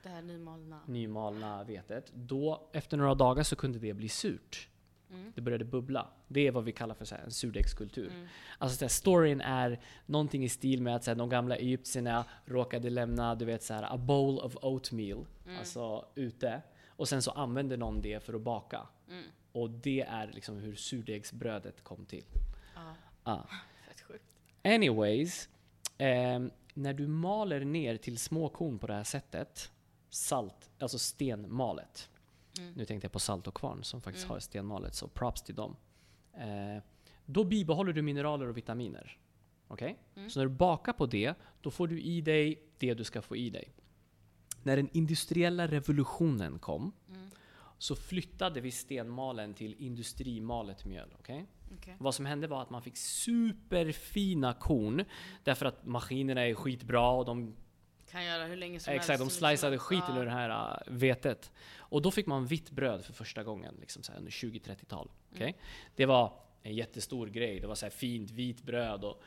[SPEAKER 2] Det här nymalna.
[SPEAKER 1] nymalna vetet, då efter några dagar så kunde det bli surt.
[SPEAKER 2] Mm.
[SPEAKER 1] Det började bubbla. Det är vad vi kallar för så en surdegskultur.
[SPEAKER 2] Mm.
[SPEAKER 1] Alltså så här, storyn är någonting i stil med att så här, de gamla egyptierna råkade lämna du vet, så här, a bowl of oatmeal
[SPEAKER 2] Mm.
[SPEAKER 1] alltså ute. Och sen så använde någon det för att baka.
[SPEAKER 2] Mm.
[SPEAKER 1] Och det är liksom hur surdegsbrödet kom till. Ah. [laughs]
[SPEAKER 2] sjukt.
[SPEAKER 1] Anyways, ehm, när du maler ner till små korn på det här sättet, salt, alltså stenmalet.
[SPEAKER 2] Mm.
[SPEAKER 1] Nu tänkte jag på salt och kvarn som faktiskt
[SPEAKER 2] Mm.
[SPEAKER 1] har stenmalet, så props till dem. Eh, då bibehåller du mineraler och vitaminer. Okej?
[SPEAKER 2] Mm.
[SPEAKER 1] Så när du bakar på det, då får du i dig det du ska få i dig. När den industriella revolutionen kom,
[SPEAKER 2] Mm.
[SPEAKER 1] så flyttade vi stenmalen till industrimalet mjöl. okej?
[SPEAKER 2] Okej.
[SPEAKER 1] Vad som hände var att man fick superfina korn därför att maskinerna är skitbra och de,
[SPEAKER 2] Kan göra hur länge som
[SPEAKER 1] exakt, de
[SPEAKER 2] helst.
[SPEAKER 1] sliceade skit
[SPEAKER 2] Ja.
[SPEAKER 1] ur det här äh, vetet. Och då fick man vitt bröd för första gången liksom så här, under 20-30-tal. okej? Det var en jättestor grej. Det var så här fint vitt bröd och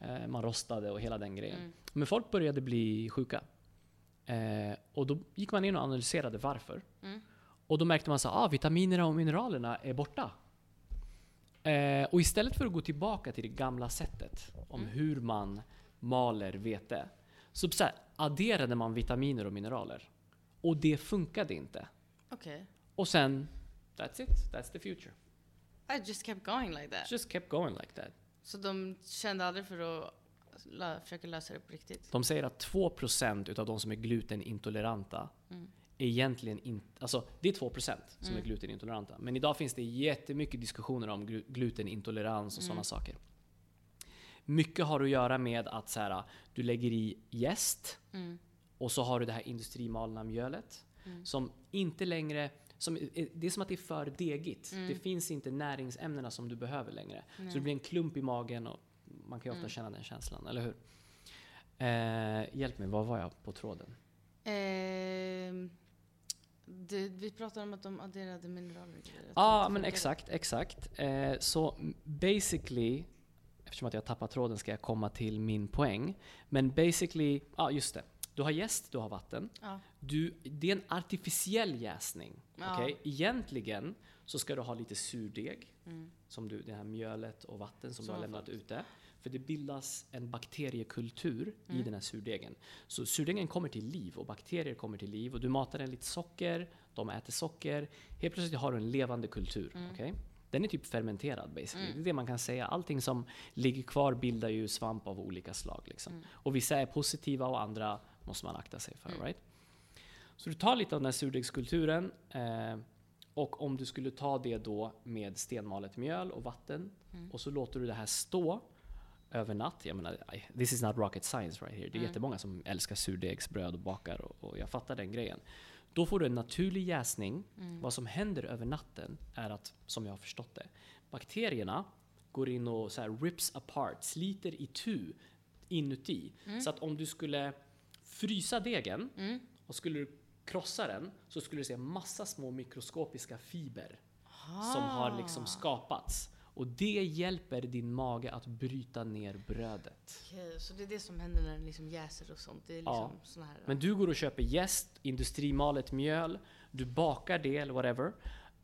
[SPEAKER 2] Mm.
[SPEAKER 1] eh, man rostade och hela den grejen.
[SPEAKER 2] Mm.
[SPEAKER 1] Men folk började bli sjuka. Eh, och då gick man in och analyserade varför.
[SPEAKER 2] Mm.
[SPEAKER 1] Och då märkte man att ah, vitaminerna och mineralerna är borta. Eh, och istället för att gå tillbaka till det gamla sättet om
[SPEAKER 2] Mm.
[SPEAKER 1] hur man maler vete. Så, så här, adderade man vitaminer och mineraler. Och det funkade inte.
[SPEAKER 2] Okej.
[SPEAKER 1] Och sen, that's it. That's the future.
[SPEAKER 2] I just kept going like that.
[SPEAKER 1] Just kept going like that.
[SPEAKER 2] Så de kände aldrig för att lö- försöka lösa det på riktigt?
[SPEAKER 1] De säger att 2% utav de som är glutenintoleranta
[SPEAKER 2] Mm.
[SPEAKER 1] är egentligen inte... Alltså det är 2% som
[SPEAKER 2] Mm.
[SPEAKER 1] är glutenintoleranta. Men idag finns det jättemycket diskussioner om glu- glutenintolerans och
[SPEAKER 2] Mm.
[SPEAKER 1] sådana saker. Mycket har att göra med att så här, du lägger i jäst
[SPEAKER 2] Mm.
[SPEAKER 1] och så har du det här industrimalna mjölet. Som inte längre, som, är- det är som att det är för degigt. Det finns inte näringsämnena som du behöver längre. Så det blir en klump i magen och man kan ju ofta känna den känslan, eller hur? Eh, hjälp mig, vad var jag på tråden?
[SPEAKER 2] Ehm, det, vi pratade om att de adderade mineraler
[SPEAKER 1] Ja,
[SPEAKER 2] inte
[SPEAKER 1] men exakt, exakt. Eh, så basically, eftersom att jag tappar tråden ska jag komma till min poäng. Men basically, ja just det. Du har jäst, du har vatten.
[SPEAKER 2] Ja.
[SPEAKER 1] Du, det är en artificiell jäsning.
[SPEAKER 2] Ja.
[SPEAKER 1] okej? Egentligen så ska du ha lite surdeg,
[SPEAKER 2] Mm.
[SPEAKER 1] som du, det här mjölet och vatten som
[SPEAKER 2] Som
[SPEAKER 1] du har lämnat
[SPEAKER 2] fått.
[SPEAKER 1] ute. För det bildas en bakteriekultur i
[SPEAKER 2] Mm.
[SPEAKER 1] den här surdegen. Så surdegen kommer till liv och bakterier kommer till liv och du matar den lite socker, de äter socker. Helt plötsligt har du en levande kultur.
[SPEAKER 2] Mm.
[SPEAKER 1] okej? Den är typ fermenterad basically. Det är det man kan säga. Allting som ligger kvar bildar ju svamp av olika slag. Liksom.
[SPEAKER 2] Mm.
[SPEAKER 1] Och vissa är positiva och andra måste man akta sig för. Right? Så du tar lite av den här surdegskulturen eh, och om du skulle ta det då med stenmalet mjöl och vatten
[SPEAKER 2] Mm.
[SPEAKER 1] och så låter du det här stå över natt. Jag menar, this is not rocket science right here. Det är
[SPEAKER 2] Mm.
[SPEAKER 1] jättemånga som älskar surdegsbröd och bakar och, och jag fattar den grejen. Då får du en naturlig jäsning.
[SPEAKER 2] Mm.
[SPEAKER 1] Vad som händer över natten är att, som jag har förstått det, bakterierna går in och så här rips apart, sliter i tu inuti. Så att om du skulle frysa degen
[SPEAKER 2] Mm.
[SPEAKER 1] och skulle du krossa den så skulle du se massa små mikroskopiska fiber som har liksom skapats. Och det hjälper din mage att bryta ner brödet.
[SPEAKER 2] Okej, så det är det som händer när den liksom jäser och sånt? Det är liksom
[SPEAKER 1] Ja.
[SPEAKER 2] såna här...
[SPEAKER 1] Men du går och köper jäst, industrimalet mjöl, du bakar det eller whatever.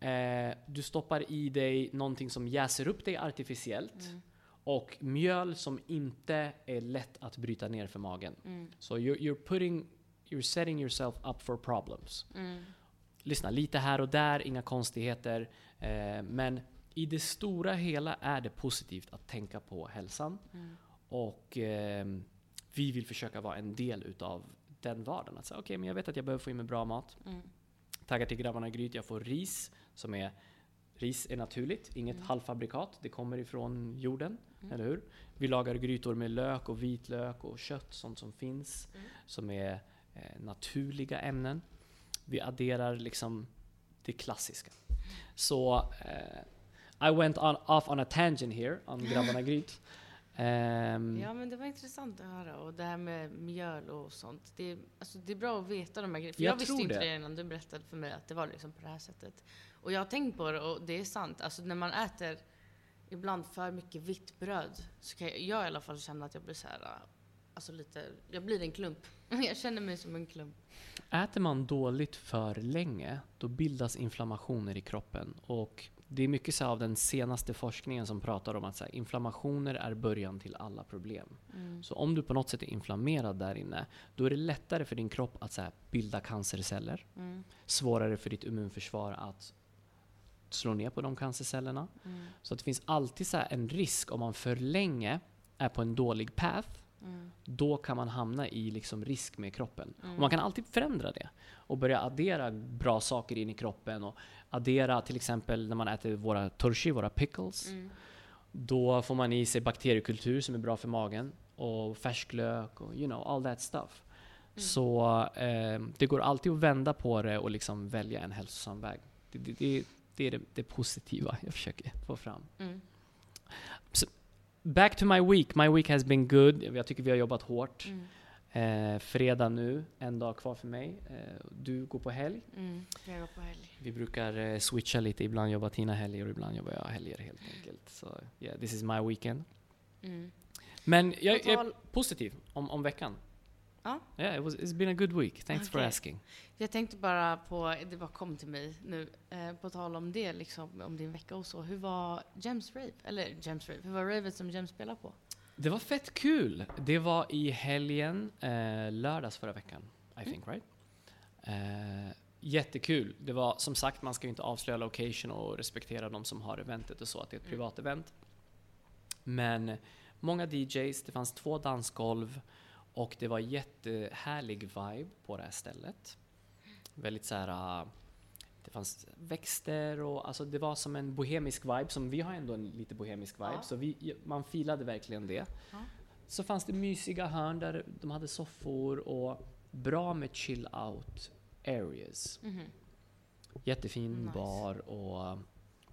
[SPEAKER 1] Eh, du stoppar i dig någonting som jäser upp dig artificiellt.
[SPEAKER 2] Mm.
[SPEAKER 1] Och mjöl som inte är lätt att bryta ner för magen.
[SPEAKER 2] Mm.
[SPEAKER 1] Så you're, you're putting, you're setting yourself up for problems.
[SPEAKER 2] Mm.
[SPEAKER 1] Lyssna, lite här och där, inga konstigheter. Eh, men i det stora hela är det positivt att tänka på hälsan.
[SPEAKER 2] Mm.
[SPEAKER 1] Och ehm, vi vill försöka vara en del utav den vardagen. Att säga, okej, men jag vet att jag behöver få i mig bra mat.
[SPEAKER 2] Mm.
[SPEAKER 1] Taggar till grabbarna i gryt, jag får ris som är Ris är naturligt, inget
[SPEAKER 2] Mm.
[SPEAKER 1] halvfabrikat. Det kommer ifrån jorden, eller hur? Vi lagar grytor med lök och vitlök och kött, sånt som finns,
[SPEAKER 2] Mm.
[SPEAKER 1] som är eh, naturliga ämnen. Vi adderar liksom det klassiska. Så eh, I went on, off on a tangent here, on grabbarna gryt. Ehm,
[SPEAKER 2] Ja men det var intressant att höra. Och det här med mjöl och sånt. Det alltså, det är bra att veta de här grejerna. För
[SPEAKER 1] Jag
[SPEAKER 2] jag, visste inte
[SPEAKER 1] det.
[SPEAKER 2] det innan du berättade för mig att det var liksom på det här sättet. Och jag har tänkt på det och det är sant. Alltså när man äter ibland för mycket vitt bröd så kan jag, jag i alla fall känna att jag blir så här, alltså lite, jag blir en klump. [laughs] Jag känner mig som en klump.
[SPEAKER 1] Äter man dåligt för länge, då bildas inflammationer i kroppen. Och det är mycket så av den senaste forskningen som pratar om att så här, inflammationer är början till alla problem.
[SPEAKER 2] Mm.
[SPEAKER 1] Så om du på något sätt är inflammerad där inne, då är det lättare för din kropp att så här, bilda cancerceller.
[SPEAKER 2] Mm.
[SPEAKER 1] Svårare för ditt immunförsvar att slå ner på de cancercellerna.
[SPEAKER 2] Mm.
[SPEAKER 1] Så att det finns alltid så en risk om man för länge är på en dålig path
[SPEAKER 2] Mm.
[SPEAKER 1] då kan man hamna i liksom risk med kroppen.
[SPEAKER 2] Mm.
[SPEAKER 1] Och man kan alltid förändra det och börja addera bra saker in i kroppen och addera till exempel när man äter våra turshi, våra pickles.
[SPEAKER 2] Mm.
[SPEAKER 1] Då får man i sig bakteriekultur som är bra för magen och färsklök och you know all that stuff.
[SPEAKER 2] Mm.
[SPEAKER 1] Så eh, det går alltid att vända på det och liksom välja en hälsosam väg. Det, det, det, det är det, positiva jag försöker få fram.
[SPEAKER 2] Mm.
[SPEAKER 1] Back to my week. My week has been good. Jag tycker vi har jobbat hårt.
[SPEAKER 2] Mm.
[SPEAKER 1] Eh, fredag nu, en dag kvar för mig. Eh, du går på helg.
[SPEAKER 2] Mm. Jag går på helg.
[SPEAKER 1] Vi brukar eh, switcha lite. Ibland jobbar Tina helger och ibland jobbar jag helger helt enkelt. Så yeah, this is my weekend.
[SPEAKER 2] Mm.
[SPEAKER 1] Men jag, jag är positiv om, om veckan.
[SPEAKER 2] Ja.
[SPEAKER 1] Yeah, it was, it's been a good week. Thanks for
[SPEAKER 2] Okej.
[SPEAKER 1] asking.
[SPEAKER 2] Jag tänkte bara på, det bara kom till mig nu, eh, på tal om det, liksom, om din vecka och så. Hur var Gems Rave? Eller Gems Rave, hur var ravet som Gems spelar på?
[SPEAKER 1] Det var fett kul. Det var i helgen, eh, lördags förra veckan. I
[SPEAKER 2] Mm.
[SPEAKER 1] think, right? Eh, jättekul. Det var som sagt, man ska ju inte avslöja location och respektera de som har eventet och så, att det är ett
[SPEAKER 2] Mm.
[SPEAKER 1] privat event. Men många DJs, det fanns två dansgolv och det var jättehärlig vibe på det här stället. Väldigt så här. Det fanns växter och alltså det var som en bohemisk vibe, som vi har ändå en lite bohemisk vibe,
[SPEAKER 2] Ja.
[SPEAKER 1] så vi, man filade verkligen det.
[SPEAKER 2] Ja.
[SPEAKER 1] Så fanns det mysiga hörn där de hade soffor och bra med chill out Areas.
[SPEAKER 2] Mhm.
[SPEAKER 1] Jättefin
[SPEAKER 2] Nice.
[SPEAKER 1] bar och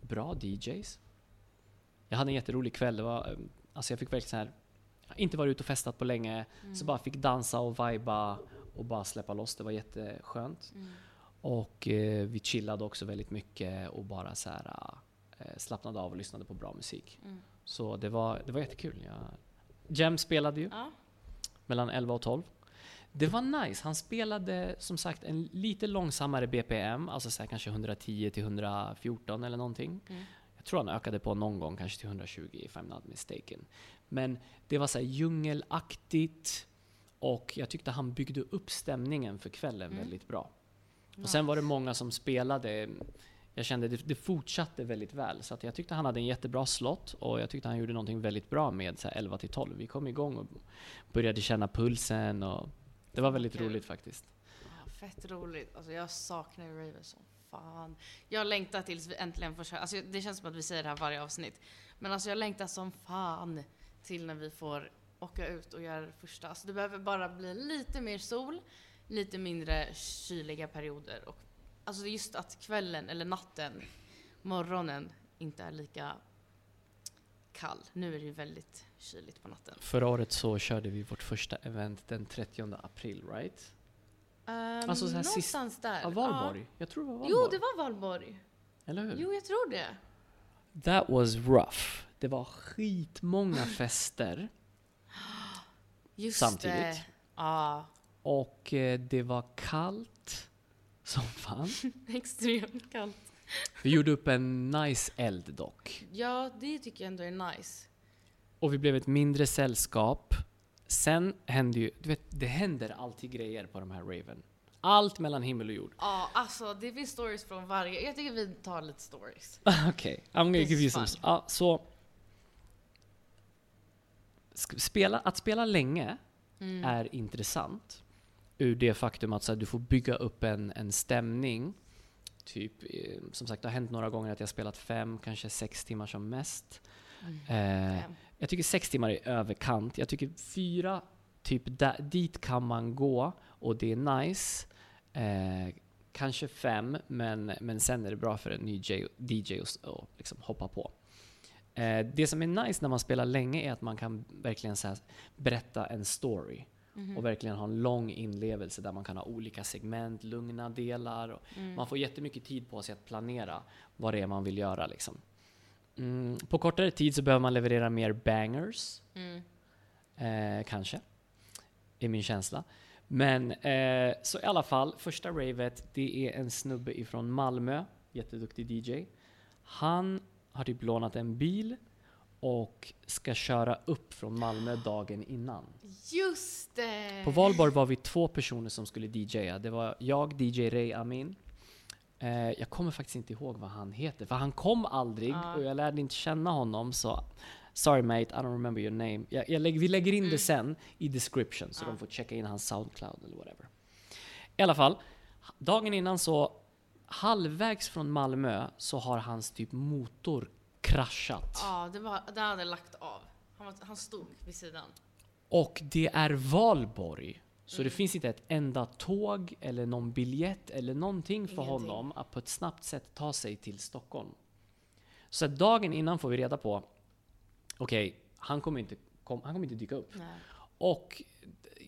[SPEAKER 1] bra DJs. Jag hade en jätterolig kväll. Det var, eh, alltså jag fick verkligen så här, inte varit ute och festat på länge,
[SPEAKER 2] Mm.
[SPEAKER 1] så bara fick dansa och viba och bara släppa loss. Det var jätteskönt.
[SPEAKER 2] Mm.
[SPEAKER 1] Och eh, vi chillade också väldigt mycket och bara så här, eh, slappnade av och lyssnade på bra musik.
[SPEAKER 2] Mm.
[SPEAKER 1] Så det var, det var jättekul. Jag, Jem spelade ju
[SPEAKER 2] Ja.
[SPEAKER 1] mellan 11 och 12. Det var nice. Han spelade som sagt en lite långsammare BPM, alltså så kanske 110 till 114 eller någonting.
[SPEAKER 2] Mm.
[SPEAKER 1] Jag tror han ökade på någon gång, kanske till 120 if I'm not mistaken. Men det var så här djungelaktigt och jag tyckte han byggde upp stämningen för kvällen
[SPEAKER 2] Mm.
[SPEAKER 1] väldigt bra. Och sen var det många som spelade. Jag kände det, det fortsatte väldigt väl. Så att jag tyckte han hade en jättebra slott och jag tyckte han gjorde någonting väldigt bra med så här 11 till 12. Vi kom igång och började känna pulsen och det var väldigt
[SPEAKER 2] Kul.
[SPEAKER 1] roligt faktiskt.
[SPEAKER 2] Ja, fett roligt. Alltså jag saknar ju Raven som fan. Jag längtar tills vi äntligen får köra. Alltså det känns som att vi säger det här varje avsnitt. Men alltså jag längtar som fan till när vi får åka ut och göra det första. Alltså det behöver bara bli lite mer sol, lite mindre kyliga perioder. Och alltså just att kvällen eller natten, morgonen inte är lika kall. Nu är det ju väldigt kyligt på natten.
[SPEAKER 1] Förra året så körde vi vårt första event den 30 april, right?
[SPEAKER 2] Um,
[SPEAKER 1] Alltså så här sist-
[SPEAKER 2] någonstans där.
[SPEAKER 1] Ja, Valborg. Jag tror det var. Valborg.
[SPEAKER 2] Jo, det var Valborg.
[SPEAKER 1] Eller hur?
[SPEAKER 2] Jo, jag tror det.
[SPEAKER 1] That was rough. Det var skitmånga fester [gasps]
[SPEAKER 2] Just
[SPEAKER 1] samtidigt.
[SPEAKER 2] det. Ja,
[SPEAKER 1] Och eh, det var kallt som fan. [laughs]
[SPEAKER 2] extremt kallt.
[SPEAKER 1] Vi gjorde upp en nice eld dock.
[SPEAKER 2] Ja, det tycker jag ändå är nice.
[SPEAKER 1] Och vi blev ett mindre sällskap. Sen hände ju, du vet, det händer alltid grejer på de här Raven. Allt mellan himmel och jord.
[SPEAKER 2] Ja, alltså det finns stories från varje. Jag tycker vi tar lite stories. [laughs]
[SPEAKER 1] Okej, I'm gonna
[SPEAKER 2] This
[SPEAKER 1] give you some... Ja, så... Spela, att spela länge
[SPEAKER 2] Mm.
[SPEAKER 1] är intressant. Ur det faktum att så här, du får bygga upp en, en stämning. Typ, eh, som sagt, det har hänt några gånger att jag spelat fem, kanske sex timmar som mest. Eh,
[SPEAKER 2] Fem.
[SPEAKER 1] jag tycker sex timmar är överkant. Jag tycker fyra, typ där, dit kan man gå och det är nice. Eh, kanske fem, men, men sen är det bra för en ny DJ att att liksom hoppa på. Eh, det som är nice när man spelar länge är att man kan verkligen så här, berätta en story.
[SPEAKER 2] Mhm.
[SPEAKER 1] Och verkligen ha en lång inlevelse där man kan ha olika segment, lugna delar.
[SPEAKER 2] Mm.
[SPEAKER 1] Man får jättemycket tid på sig att planera vad det är man vill göra. Liksom. Mm, på kortare tid så behöver man leverera mer bangers.
[SPEAKER 2] Mm.
[SPEAKER 1] Eh, kanske. Är min känsla. Men eh, så i alla fall, första ravet, det är en snubbe ifrån Malmö, jätteduktig DJ. Han har typ lånat en bil och ska köra upp från Malmö dagen innan.
[SPEAKER 2] Just det!
[SPEAKER 1] På valborg var vi två personer som skulle DJa. Det var jag, DJ Ray Amin. Eh, jag kommer faktiskt inte ihåg vad han heter, för han kom aldrig
[SPEAKER 2] Ja.
[SPEAKER 1] och jag lärde inte känna honom. Så sorry mate, I don't remember your name. Jag, jag lägger, vi lägger in det sen i description så
[SPEAKER 2] Ja.
[SPEAKER 1] de får checka in hans Soundcloud eller whatever. I alla fall, dagen innan så halvvägs från Malmö så har hans typ motor kraschat.
[SPEAKER 2] Ja, det, var, det hade lagt av. Han, var, han stod vid sidan.
[SPEAKER 1] Och det är valborg. Så det finns inte ett enda tåg eller någon biljett eller någonting för
[SPEAKER 2] Ingenting.
[SPEAKER 1] honom att på ett snabbt sätt ta sig till Stockholm. Så dagen innan får vi reda på, okej, han, kommer inte kom, han kommer inte dyka upp.
[SPEAKER 2] Nej.
[SPEAKER 1] Och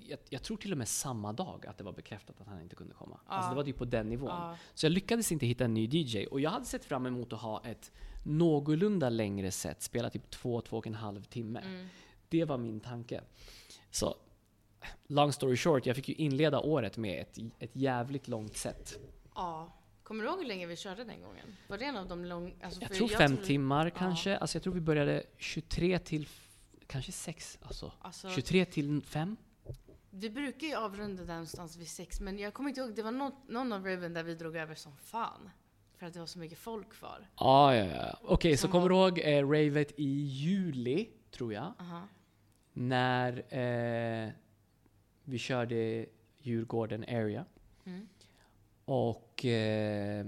[SPEAKER 1] jag, jag tror till och med samma dag att det var bekräftat att han inte kunde komma. Alltså
[SPEAKER 2] Ja.
[SPEAKER 1] det var typ på den nivån.
[SPEAKER 2] Ja.
[SPEAKER 1] Så jag lyckades inte hitta en ny DJ. Och jag hade sett fram emot att ha ett någorlunda längre set, spela typ två, två och en halv timme.
[SPEAKER 2] Mm.
[SPEAKER 1] Det var min tanke. Så, long story short, jag fick ju inleda året med ett, ett jävligt långt set.
[SPEAKER 2] ja. Kommer du ihåg hur länge vi körde den gången? Var det en av de långa... Alltså,
[SPEAKER 1] Jag tror fem
[SPEAKER 2] tror-
[SPEAKER 1] timmar kanske. Alltså jag tror vi började 23 till, kanske 6. Alltså,
[SPEAKER 2] Alltså,
[SPEAKER 1] 23 till 5.
[SPEAKER 2] vi brukar ju avrunda där någonstans vid sex, men jag kommer inte ihåg. Det var något, någon av Raven där vi drog över som fan. För att det var så mycket folk kvar.
[SPEAKER 1] Ah, ja, ja. Okej, så
[SPEAKER 2] Som
[SPEAKER 1] kommer du ihåg eh, ravet i juli, tror jag?
[SPEAKER 2] Aha.
[SPEAKER 1] När eh, vi körde Djurgården area.
[SPEAKER 2] Mm.
[SPEAKER 1] Och eh,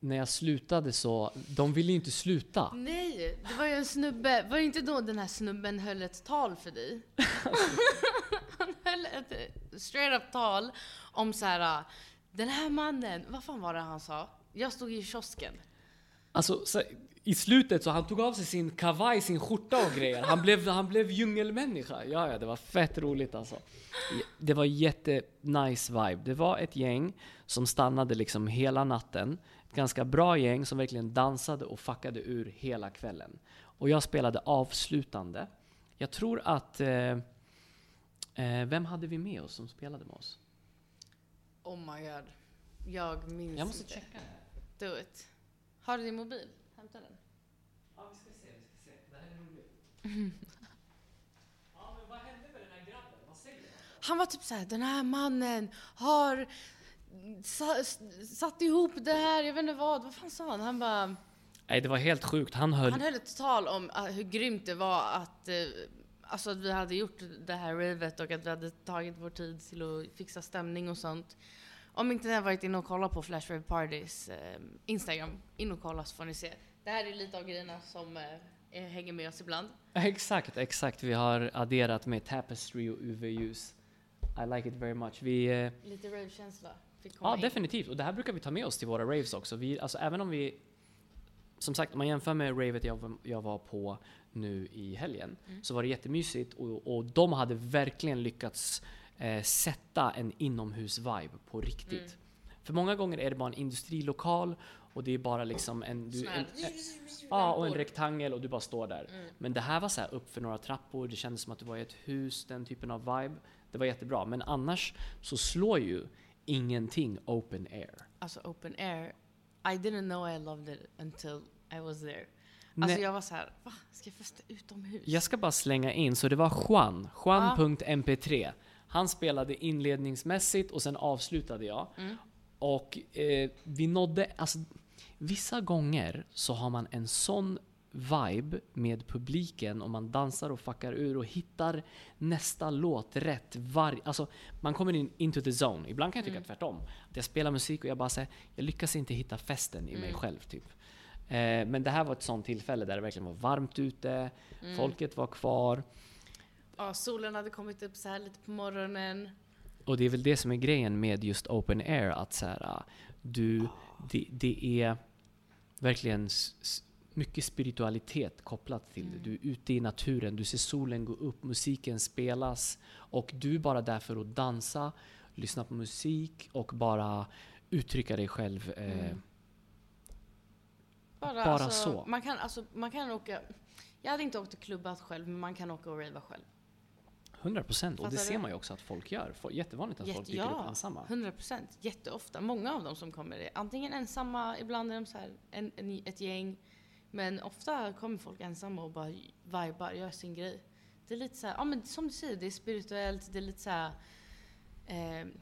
[SPEAKER 1] när jag slutade så, de ville ju inte sluta.
[SPEAKER 2] Nej, det var ju en snubbe. Var det inte då den här snubben höll ett tal för dig? [laughs] Han höll ett straight up tal om så här. Den här mannen, vad fan var det han sa? Jag stod i kiosken.
[SPEAKER 1] Alltså, så, i slutet så han tog av sig sin kavaj, sin skjorta och grejer. Han blev, han blev djungelmänniska. Ja, ja, det var fett roligt alltså. Det var jätte nice vibe. Det var ett gäng som stannade liksom hela natten. Ett ganska bra gäng som verkligen dansade och fuckade ur hela kvällen. Och jag spelade avslutande. Jag tror att... Eh, eh, vem hade vi med oss som spelade med oss?
[SPEAKER 2] Oh my god. Jag minns
[SPEAKER 1] Jag måste
[SPEAKER 2] inte.
[SPEAKER 1] checka.
[SPEAKER 2] Do it. Har du din mobil? Hämta den.
[SPEAKER 1] Ja, vi ska se, vi ska se. Det här är roligt. [laughs] ja, men vad hände med den här grabben? Vad säger du?
[SPEAKER 2] Han var typ så här, den här mannen har sa, satt ihop det här, jag vet inte vad, vad fan sa han? Han bara,
[SPEAKER 1] Nej, det var helt sjukt. Han höll...
[SPEAKER 2] han höll ett tal om ah, hur grymt det var att, eh, alltså att vi hade gjort det här ravet och att vi hade tagit vår tid till att fixa stämning och sånt. Om inte ni har varit inne och kollat på Flash Rave Parties eh, Instagram, in och kolla så får ni se. Det här är lite av grejerna som eh, hänger med oss ibland.
[SPEAKER 1] Exakt, exakt. Vi har adderat med tapestry och UV-ljus. I like it very much. Vi, eh,
[SPEAKER 2] Lite rave-känsla.
[SPEAKER 1] ja,
[SPEAKER 2] in.
[SPEAKER 1] definitivt. Och det här brukar vi ta med oss till våra raves också. Vi, alltså, även om vi... Som sagt, om man jämför med ravet jag, var- jag var på nu i helgen,
[SPEAKER 2] Mm.
[SPEAKER 1] så var det jättemysigt och, och de hade verkligen lyckats eh, sätta en inomhus-vibe på riktigt.
[SPEAKER 2] Mm.
[SPEAKER 1] För många gånger är det bara en industrilokal och det är bara liksom en... Du,
[SPEAKER 2] här-
[SPEAKER 1] en, en Ja, och en rektangel och du bara står där.
[SPEAKER 2] Mm.
[SPEAKER 1] Men det här var så här upp för några trappor, det kändes som att du var i ett hus, den typen av vibe. Det var jättebra. Men annars så slår ju ingenting open air.
[SPEAKER 2] Alltså open air, I didn't know I loved it until I was there. Alltså
[SPEAKER 1] Nej.
[SPEAKER 2] jag var så här, va? Ska jag festa utomhus?
[SPEAKER 1] Jag ska bara slänga in, så det var Juan, Juan.mp3. Han spelade inledningsmässigt och sen avslutade jag.
[SPEAKER 2] Mm.
[SPEAKER 1] Och eh, vi nådde, alltså vissa gånger så har man en sån vibe med publiken och man dansar och fuckar ur och hittar nästa låt rätt varje... Alltså man kommer in into the zone. Ibland kan jag tycka
[SPEAKER 2] Mm.
[SPEAKER 1] tvärtom. Att jag spelar musik och jag bara säger, jag lyckas inte hitta festen i mig
[SPEAKER 2] Mm.
[SPEAKER 1] själv typ. Eh, men det här var ett sånt tillfälle där det verkligen var varmt ute,
[SPEAKER 2] Mm.
[SPEAKER 1] folket var kvar.
[SPEAKER 2] Ja, solen hade kommit upp så här lite på morgonen.
[SPEAKER 1] Och det är väl det som är grejen med just open air, att så här, ah, du, det, det är verkligen mycket spiritualitet kopplat till det. Du är ute i naturen, du ser solen gå upp, musiken spelas och du är bara där för att dansa, lyssna på musik och bara uttrycka dig själv. Eh,
[SPEAKER 2] Mm. Bara,
[SPEAKER 1] Bara
[SPEAKER 2] alltså,
[SPEAKER 1] så.
[SPEAKER 2] Man kan, alltså, man kan åka... Jag hade inte åkt och klubbat själv, men man kan åka och rava själv.
[SPEAKER 1] 100 procent. Och det ser man ju också att folk gör. Jättevanligt att folk
[SPEAKER 2] Jätte-
[SPEAKER 1] dyker upp
[SPEAKER 2] ja.
[SPEAKER 1] ensamma.
[SPEAKER 2] 100 procent. Jätteofta. Många av dem som kommer är antingen ensamma, ibland är de så här, en, en, ett gäng. Men ofta kommer folk ensamma och bara vibar, gör sin grej. Det är lite så här, ja men som du säger, det är spirituellt, det är lite så här, ehm,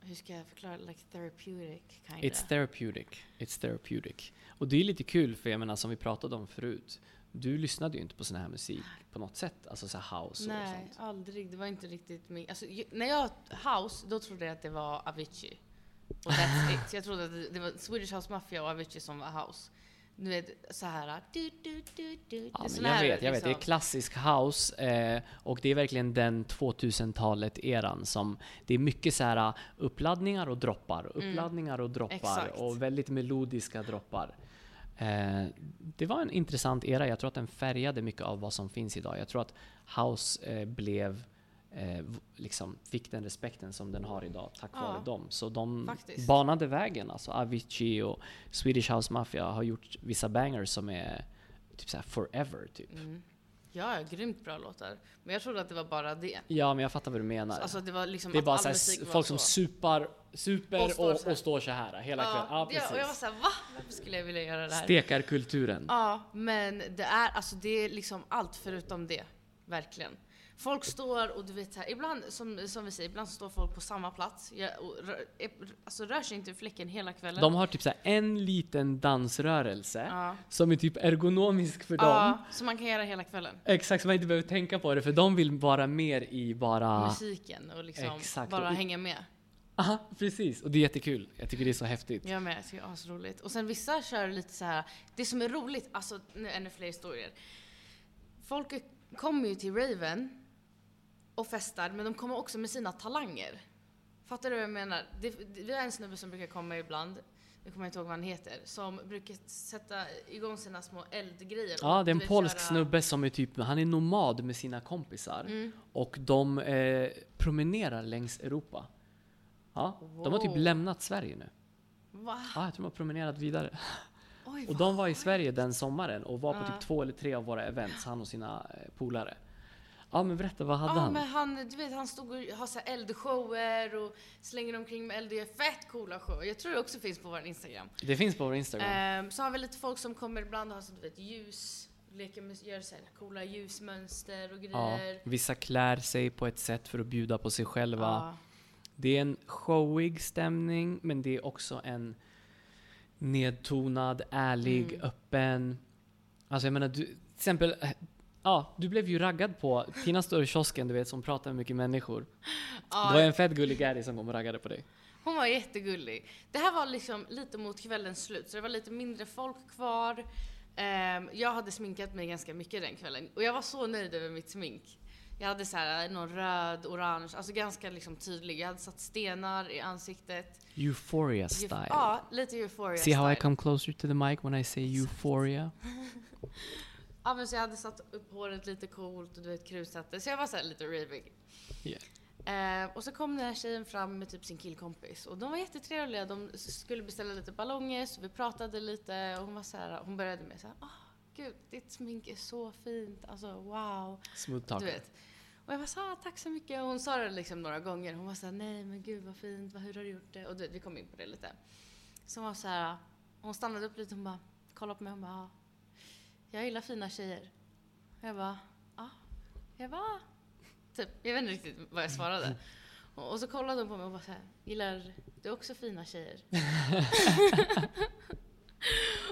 [SPEAKER 2] hur ska jag förklara, like therapeutic kinda.
[SPEAKER 1] It's therapeutic. It's therapeutic. Och det är lite kul för jag menar som vi pratade om förut. Du lyssnade ju inte på sån här musik på något sätt. Alltså så house och
[SPEAKER 2] Nej,
[SPEAKER 1] sånt.
[SPEAKER 2] aldrig. Det var inte riktigt min... Alltså, när jag house, då trodde jag att det var Avicii. Och that's it. [laughs] Jag trodde att det, det var Swedish House Mafia och Avicii som var house. Du vet, så här... Du, du, du, du.
[SPEAKER 1] Ja, men jag
[SPEAKER 2] här,
[SPEAKER 1] vet, jag vet. Det är
[SPEAKER 2] liksom.
[SPEAKER 1] klassisk house eh, och det är verkligen den 2000-talet-eran som det är mycket så här uppladdningar och droppar, uppladdningar och droppar
[SPEAKER 2] Mm.
[SPEAKER 1] Och väldigt melodiska droppar. Eh, det var en intressant era. Jag tror att den färgade mycket av vad som finns idag. Jag tror att house eh, blev eh, liksom fick den respekten som den har idag tack
[SPEAKER 2] Ja.
[SPEAKER 1] vare dem. Så de
[SPEAKER 2] Faktiskt.
[SPEAKER 1] banade vägen. Alltså Avicii och Swedish House Mafia har gjort vissa bangers som är typ så här forever typ.
[SPEAKER 2] Mm. Ja, grymt bra låtar. Men jag trodde att det var bara det.
[SPEAKER 1] Ja, men jag fattar vad du menar.
[SPEAKER 2] Alltså det var liksom
[SPEAKER 1] det är bara
[SPEAKER 2] all
[SPEAKER 1] så här,
[SPEAKER 2] musik var
[SPEAKER 1] folk som supar, super
[SPEAKER 2] Och
[SPEAKER 1] och,
[SPEAKER 2] står
[SPEAKER 1] och,
[SPEAKER 2] här.
[SPEAKER 1] står så här hela kvällen. Ja,
[SPEAKER 2] ja, och jag var
[SPEAKER 1] precis.
[SPEAKER 2] såhär, va? Varför skulle jag vilja göra det här?
[SPEAKER 1] Stekarkulturen.
[SPEAKER 2] Ja, men det är, alltså det är liksom allt förutom det. Verkligen. Folk står och du vet här, ibland som, som vi säger, ibland står folk på samma plats. Ja, och alltså rör sig inte ur fläcken hela kvällen.
[SPEAKER 1] De har typ så en liten dansrörelse
[SPEAKER 2] ja.
[SPEAKER 1] som är typ ergonomisk för dem.
[SPEAKER 2] ja, som man kan göra hela kvällen.
[SPEAKER 1] Exakt, så man inte behöver tänka på det för de vill vara mer i bara...
[SPEAKER 2] Musiken och liksom
[SPEAKER 1] Exakt.
[SPEAKER 2] bara hänga med.
[SPEAKER 1] Aha, precis. Och det är jättekul. Jag tycker det är så häftigt.
[SPEAKER 2] Jag med, jag tycker det är asroligt. Och sen vissa kör lite så här. det som är roligt, alltså nu ännu fler historier. Folk kommer ju till Raven och festar, men de kommer också med sina talanger. Fattar du vad jag menar? Det, det, vi har en snubbe som brukar komma ibland, jag kommer inte ihåg vad han heter, som brukar sätta igång sina små eldgrejer.
[SPEAKER 1] Ja, det är en
[SPEAKER 2] vet,
[SPEAKER 1] polsk
[SPEAKER 2] köra-
[SPEAKER 1] snubbe som är typ, han är nomad med sina kompisar.
[SPEAKER 2] Mm.
[SPEAKER 1] Och de eh, promenerar längs Europa. Ja, de har typ
[SPEAKER 2] Wow.
[SPEAKER 1] lämnat Sverige nu.
[SPEAKER 2] Va?
[SPEAKER 1] Ja, jag tror de har promenerat vidare.
[SPEAKER 2] Oj,
[SPEAKER 1] Och de var i. Sverige den sommaren och var på typ två eller tre av våra events, han och sina eh, polare. Ja men berätta, vad hade
[SPEAKER 2] Ja
[SPEAKER 1] han?
[SPEAKER 2] men han, du vet han stod och har så här eldshower och slänger omkring med eld och gör fett coola shower. Jag tror det också finns på vår Instagram.
[SPEAKER 1] Det finns på vår Instagram.
[SPEAKER 2] Ehm, så har vi lite folk som kommer ibland och har så du vet ljus, leker med, gör så här coola ljusmönster och
[SPEAKER 1] ja,
[SPEAKER 2] grejer.
[SPEAKER 1] vissa klär sig på ett sätt för att bjuda på sig själva.
[SPEAKER 2] Ja.
[SPEAKER 1] Det är en showig stämning, men det är också en nedtonad, ärlig,
[SPEAKER 2] Mm.
[SPEAKER 1] öppen. Alltså jag menar, du, till exempel, eh, ja, du blev ju raggad på Tina står i kiosken, du vet, som pratar med mycket människor.
[SPEAKER 2] Ja,
[SPEAKER 1] Det var en fett gullig Gary som kom och raggade på dig.
[SPEAKER 2] Hon var jättegullig. Det här var liksom lite mot kvällens slut, så det var lite mindre folk kvar. Ehm, jag hade sminkat mig ganska mycket den kvällen och jag var så nöjd över mitt smink. Jag hade så här någon röd, orange, alltså ganska liksom tydlig. Jag hade satt stenar i ansiktet.
[SPEAKER 1] Euphoria
[SPEAKER 2] Euf-
[SPEAKER 1] style.
[SPEAKER 2] Ja, lite euphoria
[SPEAKER 1] See how I
[SPEAKER 2] style.
[SPEAKER 1] come closer to the mic when I say euphoria? [laughs]
[SPEAKER 2] Ja men så jag hade satt upp håret lite coolt och du vet krusat det. Så jag var så lite ravig.
[SPEAKER 1] Yeah.
[SPEAKER 2] Eh, och så kom den här tjejen fram med typ sin killkompis och de var jättetrevliga. De skulle beställa lite ballonger så vi pratade lite och hon var så här, hon började med så här, åh gud ditt smink är så fint, alltså wow.
[SPEAKER 1] Smooth
[SPEAKER 2] Du
[SPEAKER 1] talker.
[SPEAKER 2] vet. Och jag var så ah, tack så mycket och hon sa det liksom några gånger. Hon var så här, nej men gud vad fint, vad, hur har du gjort det? Och du vet, vi kom in på det lite. Så hon var så här, hon stannade upp lite och hon bara, kollade på mig och bara, ah, jag gillar fina tjejer. Jag bara, ja. Jag bara, typ, jag vet inte riktigt vad jag svarade. Och, och så kollade hon på mig och bara så här, gillar du också fina tjejer? [laughs]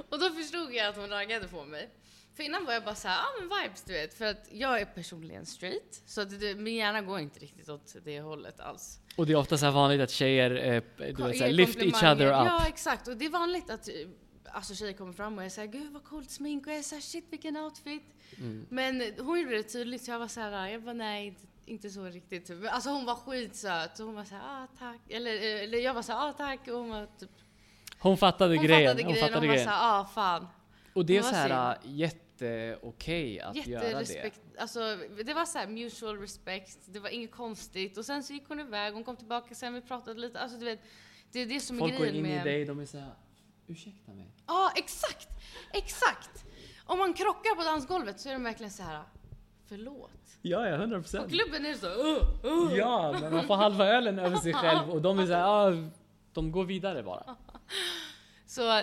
[SPEAKER 2] och då förstod jag att hon raggade på mig. För innan var jag bara så här, ja ah, men vibes du vet. För att jag är personligen straight. Så att det, min hjärna går inte riktigt åt det hållet alls.
[SPEAKER 1] Och det är ofta så här vanligt att tjejer eh, du vet, så här, lift each other up.
[SPEAKER 2] Ja exakt. Och det är vanligt att eh, alltså, tjejer kommer fram och är såhär, gud vad coolt smink. Och jag såhär, shit vilken outfit.
[SPEAKER 1] Mm.
[SPEAKER 2] Men hon gjorde det tydligt så jag var såhär, jag bara nej, inte, så riktigt. Typ. Alltså hon var skitsöt. Och hon var såhär, ah tack. Eller, eh, eller jag var såhär, ah tack. Och hon var typ,
[SPEAKER 1] Hon fattade
[SPEAKER 2] hon
[SPEAKER 1] grejen.
[SPEAKER 2] fattade
[SPEAKER 1] hon
[SPEAKER 2] grejen.
[SPEAKER 1] fattade
[SPEAKER 2] och hon var
[SPEAKER 1] grejen.
[SPEAKER 2] såhär, ah fan.
[SPEAKER 1] Och det är så här
[SPEAKER 2] synd.
[SPEAKER 1] jätteokej att göra det.
[SPEAKER 2] Jätterespekt. Alltså, det var så här mutual respect, det var inget konstigt. Och sen så gick hon iväg, hon kom tillbaka sen, vi pratade lite. Alltså du vet, det är det som
[SPEAKER 1] Folk
[SPEAKER 2] är
[SPEAKER 1] går
[SPEAKER 2] grejen
[SPEAKER 1] in
[SPEAKER 2] med...
[SPEAKER 1] i dig, de är såhär, ursäkta mig.
[SPEAKER 2] Ja, exakt! Exakt! Om man krockar på dansgolvet så är de verkligen så här. förlåt.
[SPEAKER 1] Ja, ja, 100
[SPEAKER 2] Och
[SPEAKER 1] procent.
[SPEAKER 2] klubben är så uh, uh.
[SPEAKER 1] Ja, men man får halva ölen över sig själv och de är såhär, ah, de går vidare bara. [laughs]
[SPEAKER 2] Så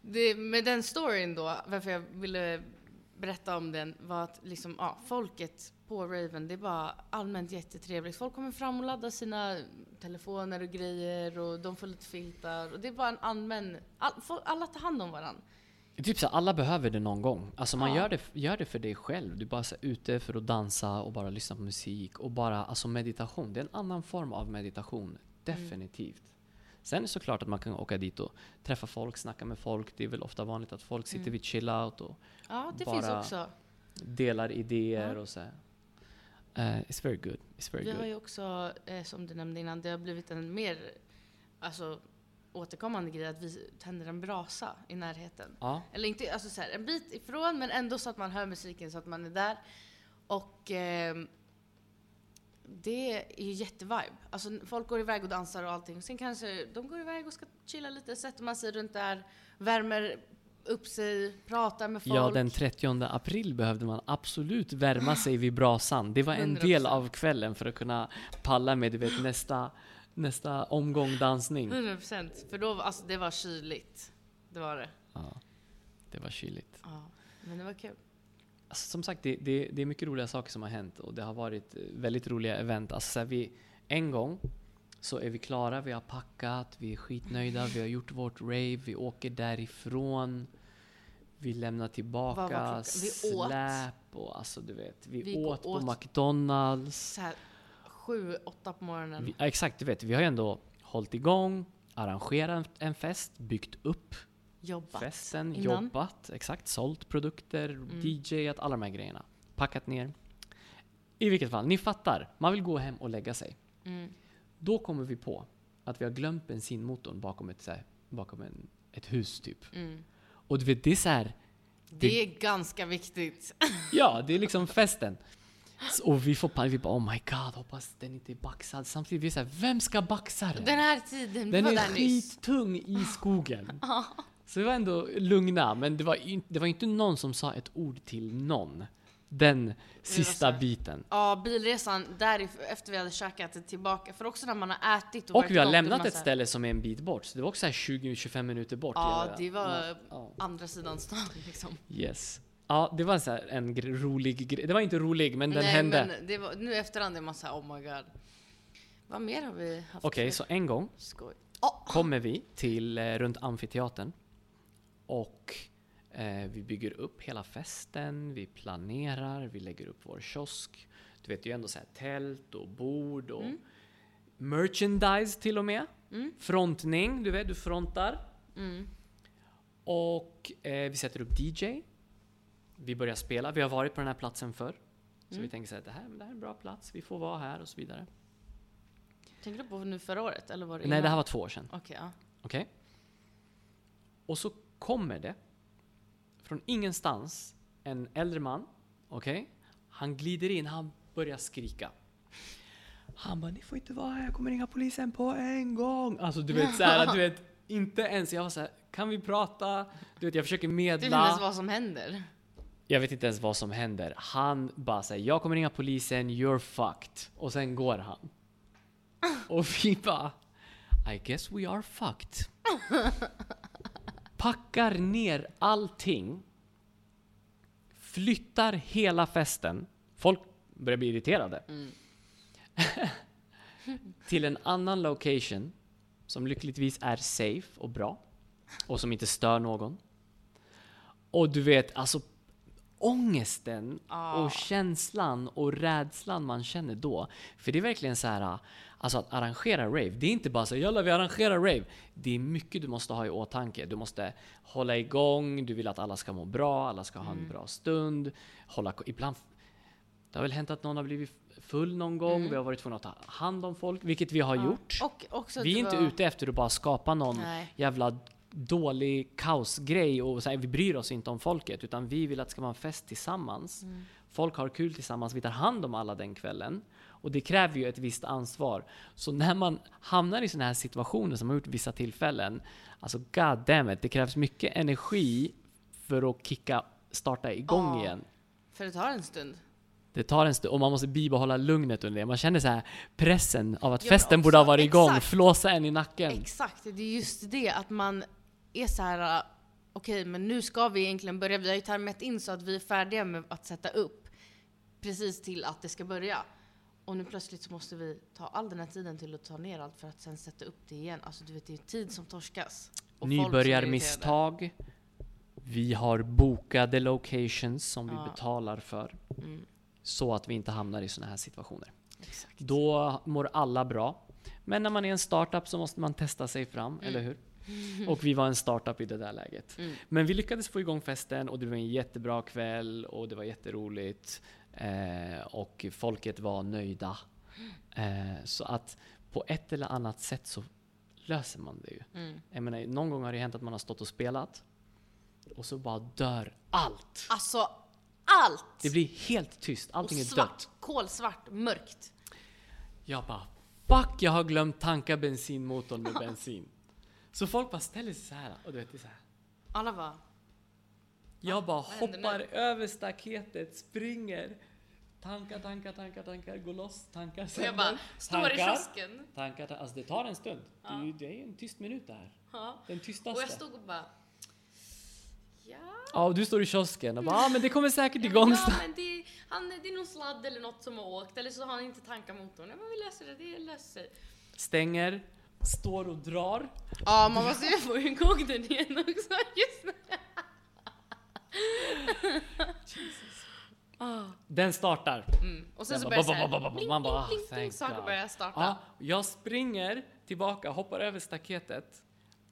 [SPEAKER 2] det, med den storyn då, varför jag ville berätta om den, var att liksom, ja, folket på Raven, det är bara allmänt jättetrevligt. Folk kommer fram och laddar sina telefoner och grejer och de får lite filtar. Och det är bara en allmän, all, alla tar hand om varandra.
[SPEAKER 1] Typ så alla behöver det någon gång. Alltså man
[SPEAKER 2] Ja.
[SPEAKER 1] gör, det, gör det för dig själv. Du är bara så ute för att dansa och bara lyssna på musik och bara, alltså meditation. Det är en annan form av meditation. Definitivt. Sen är det såklart att man kan åka dit och träffa folk, snacka med folk. Det är väl ofta vanligt att folk sitter
[SPEAKER 2] Mm.
[SPEAKER 1] vid chill-out och
[SPEAKER 2] Ja, det
[SPEAKER 1] Bara-
[SPEAKER 2] finns också.
[SPEAKER 1] delar idéer
[SPEAKER 2] Ja.
[SPEAKER 1] och så. här. Eh, it's very good. It's very
[SPEAKER 2] Vi har
[SPEAKER 1] good.
[SPEAKER 2] ju också, eh, som du nämnde innan, det har blivit en mer alltså, återkommande grej att vi tänder en brasa i närheten.
[SPEAKER 1] Ja.
[SPEAKER 2] Eller inte, alltså så här, en bit ifrån men ändå så att man hör musiken så att man är där. Och ehm, det är ju jättevibe. Alltså folk går iväg och dansar och allting. Sen kanske de går iväg och ska chilla lite, sätter man sig runt där, värmer upp sig, pratar med folk.
[SPEAKER 1] Ja, den 30 april behövde man absolut värma sig vid brasan. Det var en del
[SPEAKER 2] 100%.
[SPEAKER 1] av kvällen för att kunna palla med du vet, nästa, nästa omgång dansning.
[SPEAKER 2] 100% för då, alltså det var kyligt. Det var det.
[SPEAKER 1] Ja, det var kyligt.
[SPEAKER 2] Ja, men det var kul.
[SPEAKER 1] Alltså, som sagt, det, det, det är mycket roliga saker som har hänt och det har varit eh, väldigt roliga event. Alltså, vi, en gång så är vi klara, vi har packat, vi är skitnöjda, vi har gjort vårt rave, vi åker därifrån. Vi
[SPEAKER 2] var
[SPEAKER 1] tillbaka
[SPEAKER 2] åt.
[SPEAKER 1] släp och alltså du vet, vi,
[SPEAKER 2] Vi och
[SPEAKER 1] åt på
[SPEAKER 2] åt.
[SPEAKER 1] McDonalds.
[SPEAKER 2] Så här, sju, åtta på morgonen.
[SPEAKER 1] Vi, exakt, du vet, vi har ju ändå hållit igång, arrangerat en fest, byggt upp
[SPEAKER 2] Jobbat.
[SPEAKER 1] festen,
[SPEAKER 2] innan.
[SPEAKER 1] jobbat, exakt, sålt produkter,
[SPEAKER 2] Mm.
[SPEAKER 1] DJat, alla de här grejerna. Packat ner. I vilket fall, ni fattar. Man vill gå hem och lägga sig.
[SPEAKER 2] Mm.
[SPEAKER 1] Då kommer vi på att vi har glömt bensinmotorn bakom ett, här, bakom en, ett hus typ.
[SPEAKER 2] Mm.
[SPEAKER 1] Och du vet, det är så här,
[SPEAKER 2] Det är ganska viktigt. [laughs]
[SPEAKER 1] ja, det är liksom festen. Och vi får panik, vi bara oh my god, hoppas den inte är baxad. Samtidigt vi är så här, vem ska baxa den?
[SPEAKER 2] Den här tiden,
[SPEAKER 1] Den
[SPEAKER 2] var
[SPEAKER 1] är
[SPEAKER 2] där nyss.
[SPEAKER 1] skittung i [laughs] skogen. Så vi var ändå lugna, men det var, ju- det var inte någon som sa ett ord till någon. Den sista biten.
[SPEAKER 2] Ja, bilresan där efter vi hade käkat tillbaka. För också när man har ätit och,
[SPEAKER 1] Och vi har lämnat ett ställe som är en bit bort, så det var också så här 20-25 minuter bort.
[SPEAKER 2] Ja, det var
[SPEAKER 1] Ja.
[SPEAKER 2] andra sidan stan liksom.
[SPEAKER 1] Yes. Ja, det var så en rolig grej. Det var inte rolig, men den
[SPEAKER 2] Nej,
[SPEAKER 1] hände.
[SPEAKER 2] men det var, nu efterhand är man såhär, oh my god. Vad mer har vi haft?
[SPEAKER 1] Okej,
[SPEAKER 2] för
[SPEAKER 1] så en gång
[SPEAKER 2] skoj? Oh,
[SPEAKER 1] kommer vi till eh, runt amfiteatern och vi bygger upp hela festen, vi planerar, vi lägger upp vår kiosk. Du vet ju ändå så här tält och bord och merchandise till och med. Frontning, du vet, du frontar.
[SPEAKER 2] mm.
[SPEAKER 1] Och eh, vi sätter upp DJ. Vi börjar spela. Vi har varit på den här platsen förr. Så vi tänker så här, det här, det här är en bra plats, vi får vara här och så vidare.
[SPEAKER 2] Tänker du på nu förra året? Eller var det
[SPEAKER 1] Nej, det
[SPEAKER 2] innan?
[SPEAKER 1] här var två år sedan.
[SPEAKER 2] Okej, ja.
[SPEAKER 1] Okej? Och så kommer det från ingenstans en äldre man. Okej? Han glider in, han börjar skrika. Han bara, ni får inte vara här, jag kommer ringa polisen på en gång. Alltså du vet såhär, du vet, inte ens, jag var såhär, kan vi prata? Du vet, jag försöker
[SPEAKER 2] Du vet inte
[SPEAKER 1] medla.
[SPEAKER 2] ens vad som händer.
[SPEAKER 1] Jag vet inte ens vad som händer. Han bara säger jag kommer ringa polisen, you're fucked. Och sen går han. Och vi bara, I guess we are fucked. [laughs] Packar ner allting. Flyttar hela festen. Folk börjar bli irriterade. [laughs] Till en annan location. Som lyckligtvis är safe och bra. Och som inte stör någon. Och du vet, alltså ångesten och känslan och rädslan man känner då. För det är verkligen så här, alltså att arrangera rave, det är inte bara så jalla vi arrangerar rave. Det är mycket du måste ha i åtanke. Du måste hålla igång, du vill att alla ska må bra, alla ska ha en bra stund. Hålla, ibland, det har väl hänt att någon har blivit full någon gång, vi har varit tvungna att ta hand om folk, vilket vi har gjort.
[SPEAKER 2] Också att
[SPEAKER 1] Vi är inte
[SPEAKER 2] var...
[SPEAKER 1] ute efter att bara skapa någon
[SPEAKER 2] Nej.
[SPEAKER 1] jävla dålig kaosgrej och så här, vi bryr oss inte om folket utan vi vill att det ska vara en fest tillsammans.
[SPEAKER 2] Mm.
[SPEAKER 1] Folk har kul tillsammans, vi tar hand om alla den kvällen. Och det kräver ju ett visst ansvar. Så när man hamnar i sådana här situationer som har gjort vissa tillfällen, alltså god damn it, det krävs mycket energi för att kicka, starta igång
[SPEAKER 2] Ja.
[SPEAKER 1] igen.
[SPEAKER 2] För det tar en stund.
[SPEAKER 1] Det tar en stund och man måste bibehålla lugnet under det. Man känner så här pressen av att
[SPEAKER 2] Ja,
[SPEAKER 1] festen
[SPEAKER 2] också-
[SPEAKER 1] borde ha varit igång,
[SPEAKER 2] exakt.
[SPEAKER 1] flåsa en i nacken.
[SPEAKER 2] Exakt, det är just det att man är så här. okej men nu ska vi egentligen börja, vi har ju tajmat in så att vi är färdiga med att sätta upp precis till att det ska börja. Och nu plötsligt så måste vi ta all den här tiden till att ta ner allt för att sen sätta upp det igen. Alltså du vet, det är tid som torskas. Och.
[SPEAKER 1] Nybörjarmisstag. Vi har bokade locations som
[SPEAKER 2] Ja.
[SPEAKER 1] vi betalar för.
[SPEAKER 2] Mm,
[SPEAKER 1] Så att vi inte hamnar i sådana här situationer.
[SPEAKER 2] exakt.
[SPEAKER 1] Då mår alla bra. Men när man är en startup så måste man testa sig fram, eller hur? [laughs] Och vi var en startup i det där läget.
[SPEAKER 2] Mm.
[SPEAKER 1] Men vi lyckades få igång festen och det var en jättebra kväll och det var jätteroligt. Eh, och folket var nöjda. Eh, så att på ett eller annat sätt så löser man det ju.
[SPEAKER 2] Mm.
[SPEAKER 1] Jag menar, någon gång har det hänt att man har stått och spelat och så bara dör allt.
[SPEAKER 2] Alltså allt!
[SPEAKER 1] Det blir helt tyst,
[SPEAKER 2] och
[SPEAKER 1] allting är
[SPEAKER 2] svart,
[SPEAKER 1] dött.
[SPEAKER 2] kolsvart, mörkt.
[SPEAKER 1] Jag bara fuck, jag har glömt tanka bensinmotorn med [laughs] bensin. Så folk bara ställer sig så här och du vet, det är så här.
[SPEAKER 2] Alla bara,
[SPEAKER 1] Jag bara
[SPEAKER 2] händer
[SPEAKER 1] hoppar över staketet, springer, tankar, tankar, tankar, tankar, går loss, tankar,
[SPEAKER 2] och jag bara står i
[SPEAKER 1] tankar,
[SPEAKER 2] kiosken.
[SPEAKER 1] Tankar, tankar, alltså det tar en stund. Det, är det är en tyst minut det här.
[SPEAKER 2] Ja.
[SPEAKER 1] Den
[SPEAKER 2] Och
[SPEAKER 1] tystaste.
[SPEAKER 2] jag stod och bara, ja.
[SPEAKER 1] Ja, och du står i kiosken och bara ah, men det kommer säkert igång
[SPEAKER 2] Ja, men det, han, det är någon sladd eller något som har åkt, eller så har han inte tankat motorn. Ja, men vi löser det, det löser.
[SPEAKER 1] Stänger, står och drar.
[SPEAKER 2] Ja, man måste ju få igång den igen också just nu. Ah,
[SPEAKER 1] Den startar.
[SPEAKER 2] mm. Och sen
[SPEAKER 1] Den
[SPEAKER 2] så
[SPEAKER 1] bara,
[SPEAKER 2] börjar det såhär,
[SPEAKER 1] man bara,
[SPEAKER 2] bling, bling, saker börjar starta.
[SPEAKER 1] Ja, jag springer tillbaka, hoppar över staketet.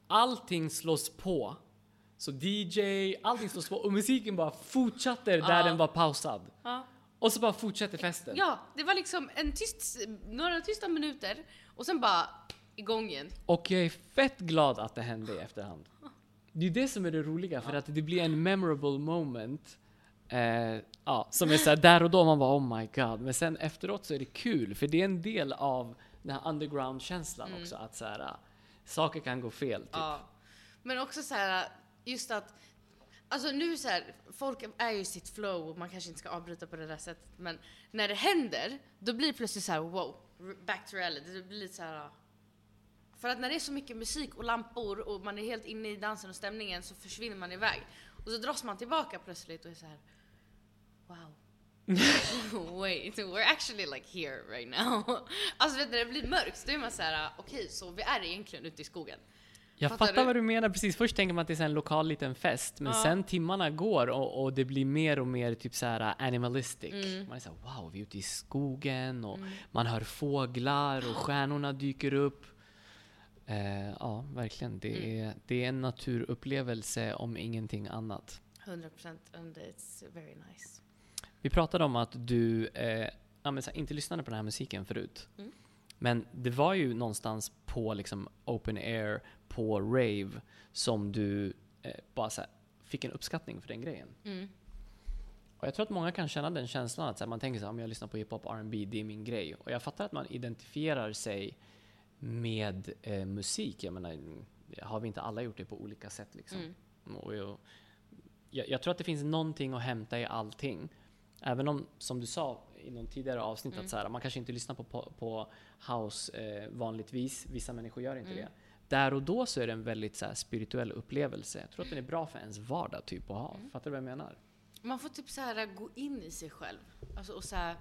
[SPEAKER 1] Allting slås på. Så DJ, allting slås på och musiken bara fortsätter där den var pausad. Och så bara fortsätter festen.
[SPEAKER 2] Ja, det var liksom en tyst, några tysta minuter och sen bara igång igen.
[SPEAKER 1] Och jag är fett glad att det hände i efterhand. Det är det som är det roliga, för att det blir en memorable moment. Eh, ja, som är såhär, där och då man bara oh my god. Men sen efteråt så är det kul, för det är en del av den här underground-känslan också. Att såhär, saker kan gå fel. Typ.
[SPEAKER 2] Ja. Men också så här, just att Alltså nu så här, folk är ju i sitt flow, man kanske inte ska avbryta på det där sättet, men när det händer, då blir det plötsligt så här: wow, back to reality. Det blir lite så här. För att när det är så mycket musik och lampor och man är helt inne i dansen och stämningen så försvinner man iväg. Och så dras man tillbaka plötsligt och är så här. wow. [laughs] Wait, we're actually like here right now. [laughs] Alltså vet du, när det blir mörkt, då är man så här: okej, okay, så vi är egentligen ute i skogen.
[SPEAKER 1] Jag
[SPEAKER 2] Fattar
[SPEAKER 1] fattar,
[SPEAKER 2] du?
[SPEAKER 1] vad du menar precis. Först tänker man att det är så en lokal liten fest, men
[SPEAKER 2] Ja.
[SPEAKER 1] sen timmarna går och, och det blir mer och mer typ så här animalistic.
[SPEAKER 2] Mm.
[SPEAKER 1] Man är så här, wow, vi är ute i skogen och man hör fåglar och stjärnorna dyker upp. Eh, ja, verkligen. Det,
[SPEAKER 2] Mm.
[SPEAKER 1] är, det är en naturupplevelse om ingenting annat.
[SPEAKER 2] 100% and it's very nice.
[SPEAKER 1] Vi pratade om att du eh, inte lyssnade på den här musiken förut.
[SPEAKER 2] Mm.
[SPEAKER 1] Men det var ju någonstans på liksom open air, på rave, som du eh, bara här, fick en uppskattning för den grejen.
[SPEAKER 2] Mm.
[SPEAKER 1] Och jag tror att många kan känna den känslan att här, man tänker så här, om jag lyssnar på hiphop, R&B, det är min grej. Och jag fattar att man identifierar sig med eh, musik. Jag menar, har vi inte alla gjort det på olika sätt liksom?
[SPEAKER 2] Mm.
[SPEAKER 1] Och jag, jag, jag tror att det finns någonting att hämta i allting. Även om, som du sa i någon tidigare avsnitt,
[SPEAKER 2] Mm.
[SPEAKER 1] att så här, man kanske inte lyssnar på, på, på house eh, vanligtvis. Vissa människor gör inte
[SPEAKER 2] Mm.
[SPEAKER 1] det. Där och då så är det en väldigt så här, spirituell upplevelse. Jag tror att den är bra för ens vardag typ att ha.
[SPEAKER 2] Mm.
[SPEAKER 1] Fattar du vad jag menar?
[SPEAKER 2] Man får typ så här gå in i sig själv. Alltså, och så här,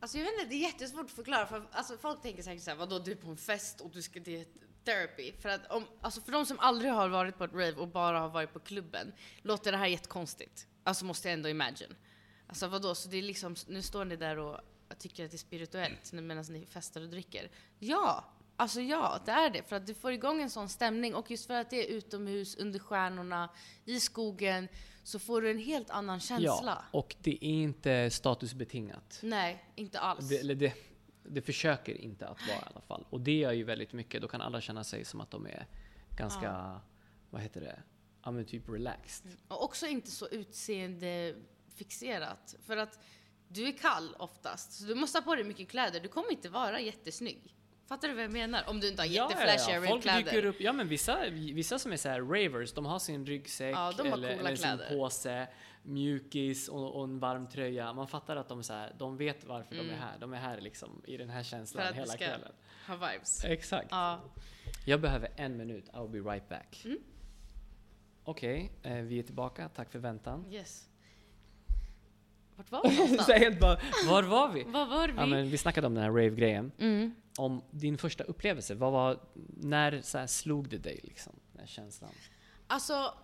[SPEAKER 2] alltså jag vet inte, det är jättesvårt att förklara. För alltså, folk tänker säkert såhär, vadå du är på en fest och du ska till therapy. För att om, alltså för de som aldrig har varit på ett rave och bara har varit på klubben, låter det här jättekonstigt. Alltså måste jag ändå imagine. Alltså vadå, så det är liksom, nu står ni där och tycker att det är spirituellt medan ni festar och dricker. Ja! Alltså ja, det är det. För att du får igång en sån stämning och just för att det är utomhus, under stjärnorna, i skogen, så får du en helt annan känsla.
[SPEAKER 1] Ja, och det är inte statusbetingat.
[SPEAKER 2] Nej, inte alls.
[SPEAKER 1] Det, eller det, det försöker inte att vara i alla fall. Och det gör ju väldigt mycket. Då kan alla känna sig som att de är ganska, vad heter det, ja men typ relaxed.
[SPEAKER 2] Och också inte så utseendefixerat. För att du är kall oftast, så du måste ha på dig mycket kläder. Du kommer inte vara jättesnygg. Fattar du vad jag menar? Om du inte har jätteflashiga
[SPEAKER 1] Folk dyker upp, ja men vissa, vissa som är så här ravers, de har sin ryggsäck
[SPEAKER 2] Ja, de har
[SPEAKER 1] eller, eller sin
[SPEAKER 2] kläder.
[SPEAKER 1] påse, mjukis och, och en varm tröja. Man fattar att de, är så här, de vet varför de är här. De är här liksom i den här känslan
[SPEAKER 2] Mm. För att
[SPEAKER 1] hela
[SPEAKER 2] ska-
[SPEAKER 1] kvällen.
[SPEAKER 2] Ha vibes.
[SPEAKER 1] Exakt.
[SPEAKER 2] Ja.
[SPEAKER 1] Jag behöver en minut, I'll be right back.
[SPEAKER 2] Mm.
[SPEAKER 1] Okej, eh, vi är tillbaka. Tack för väntan.
[SPEAKER 2] Yes. Vart var vi [laughs] någonstans?
[SPEAKER 1] Bara, var var vi?
[SPEAKER 2] Var var vi?
[SPEAKER 1] Ja, men vi snackade om den här rave-grejen.
[SPEAKER 2] mm.
[SPEAKER 1] Om din första upplevelse, vad var, när så slog det dig liksom? Den här känslan?
[SPEAKER 2] Alltså,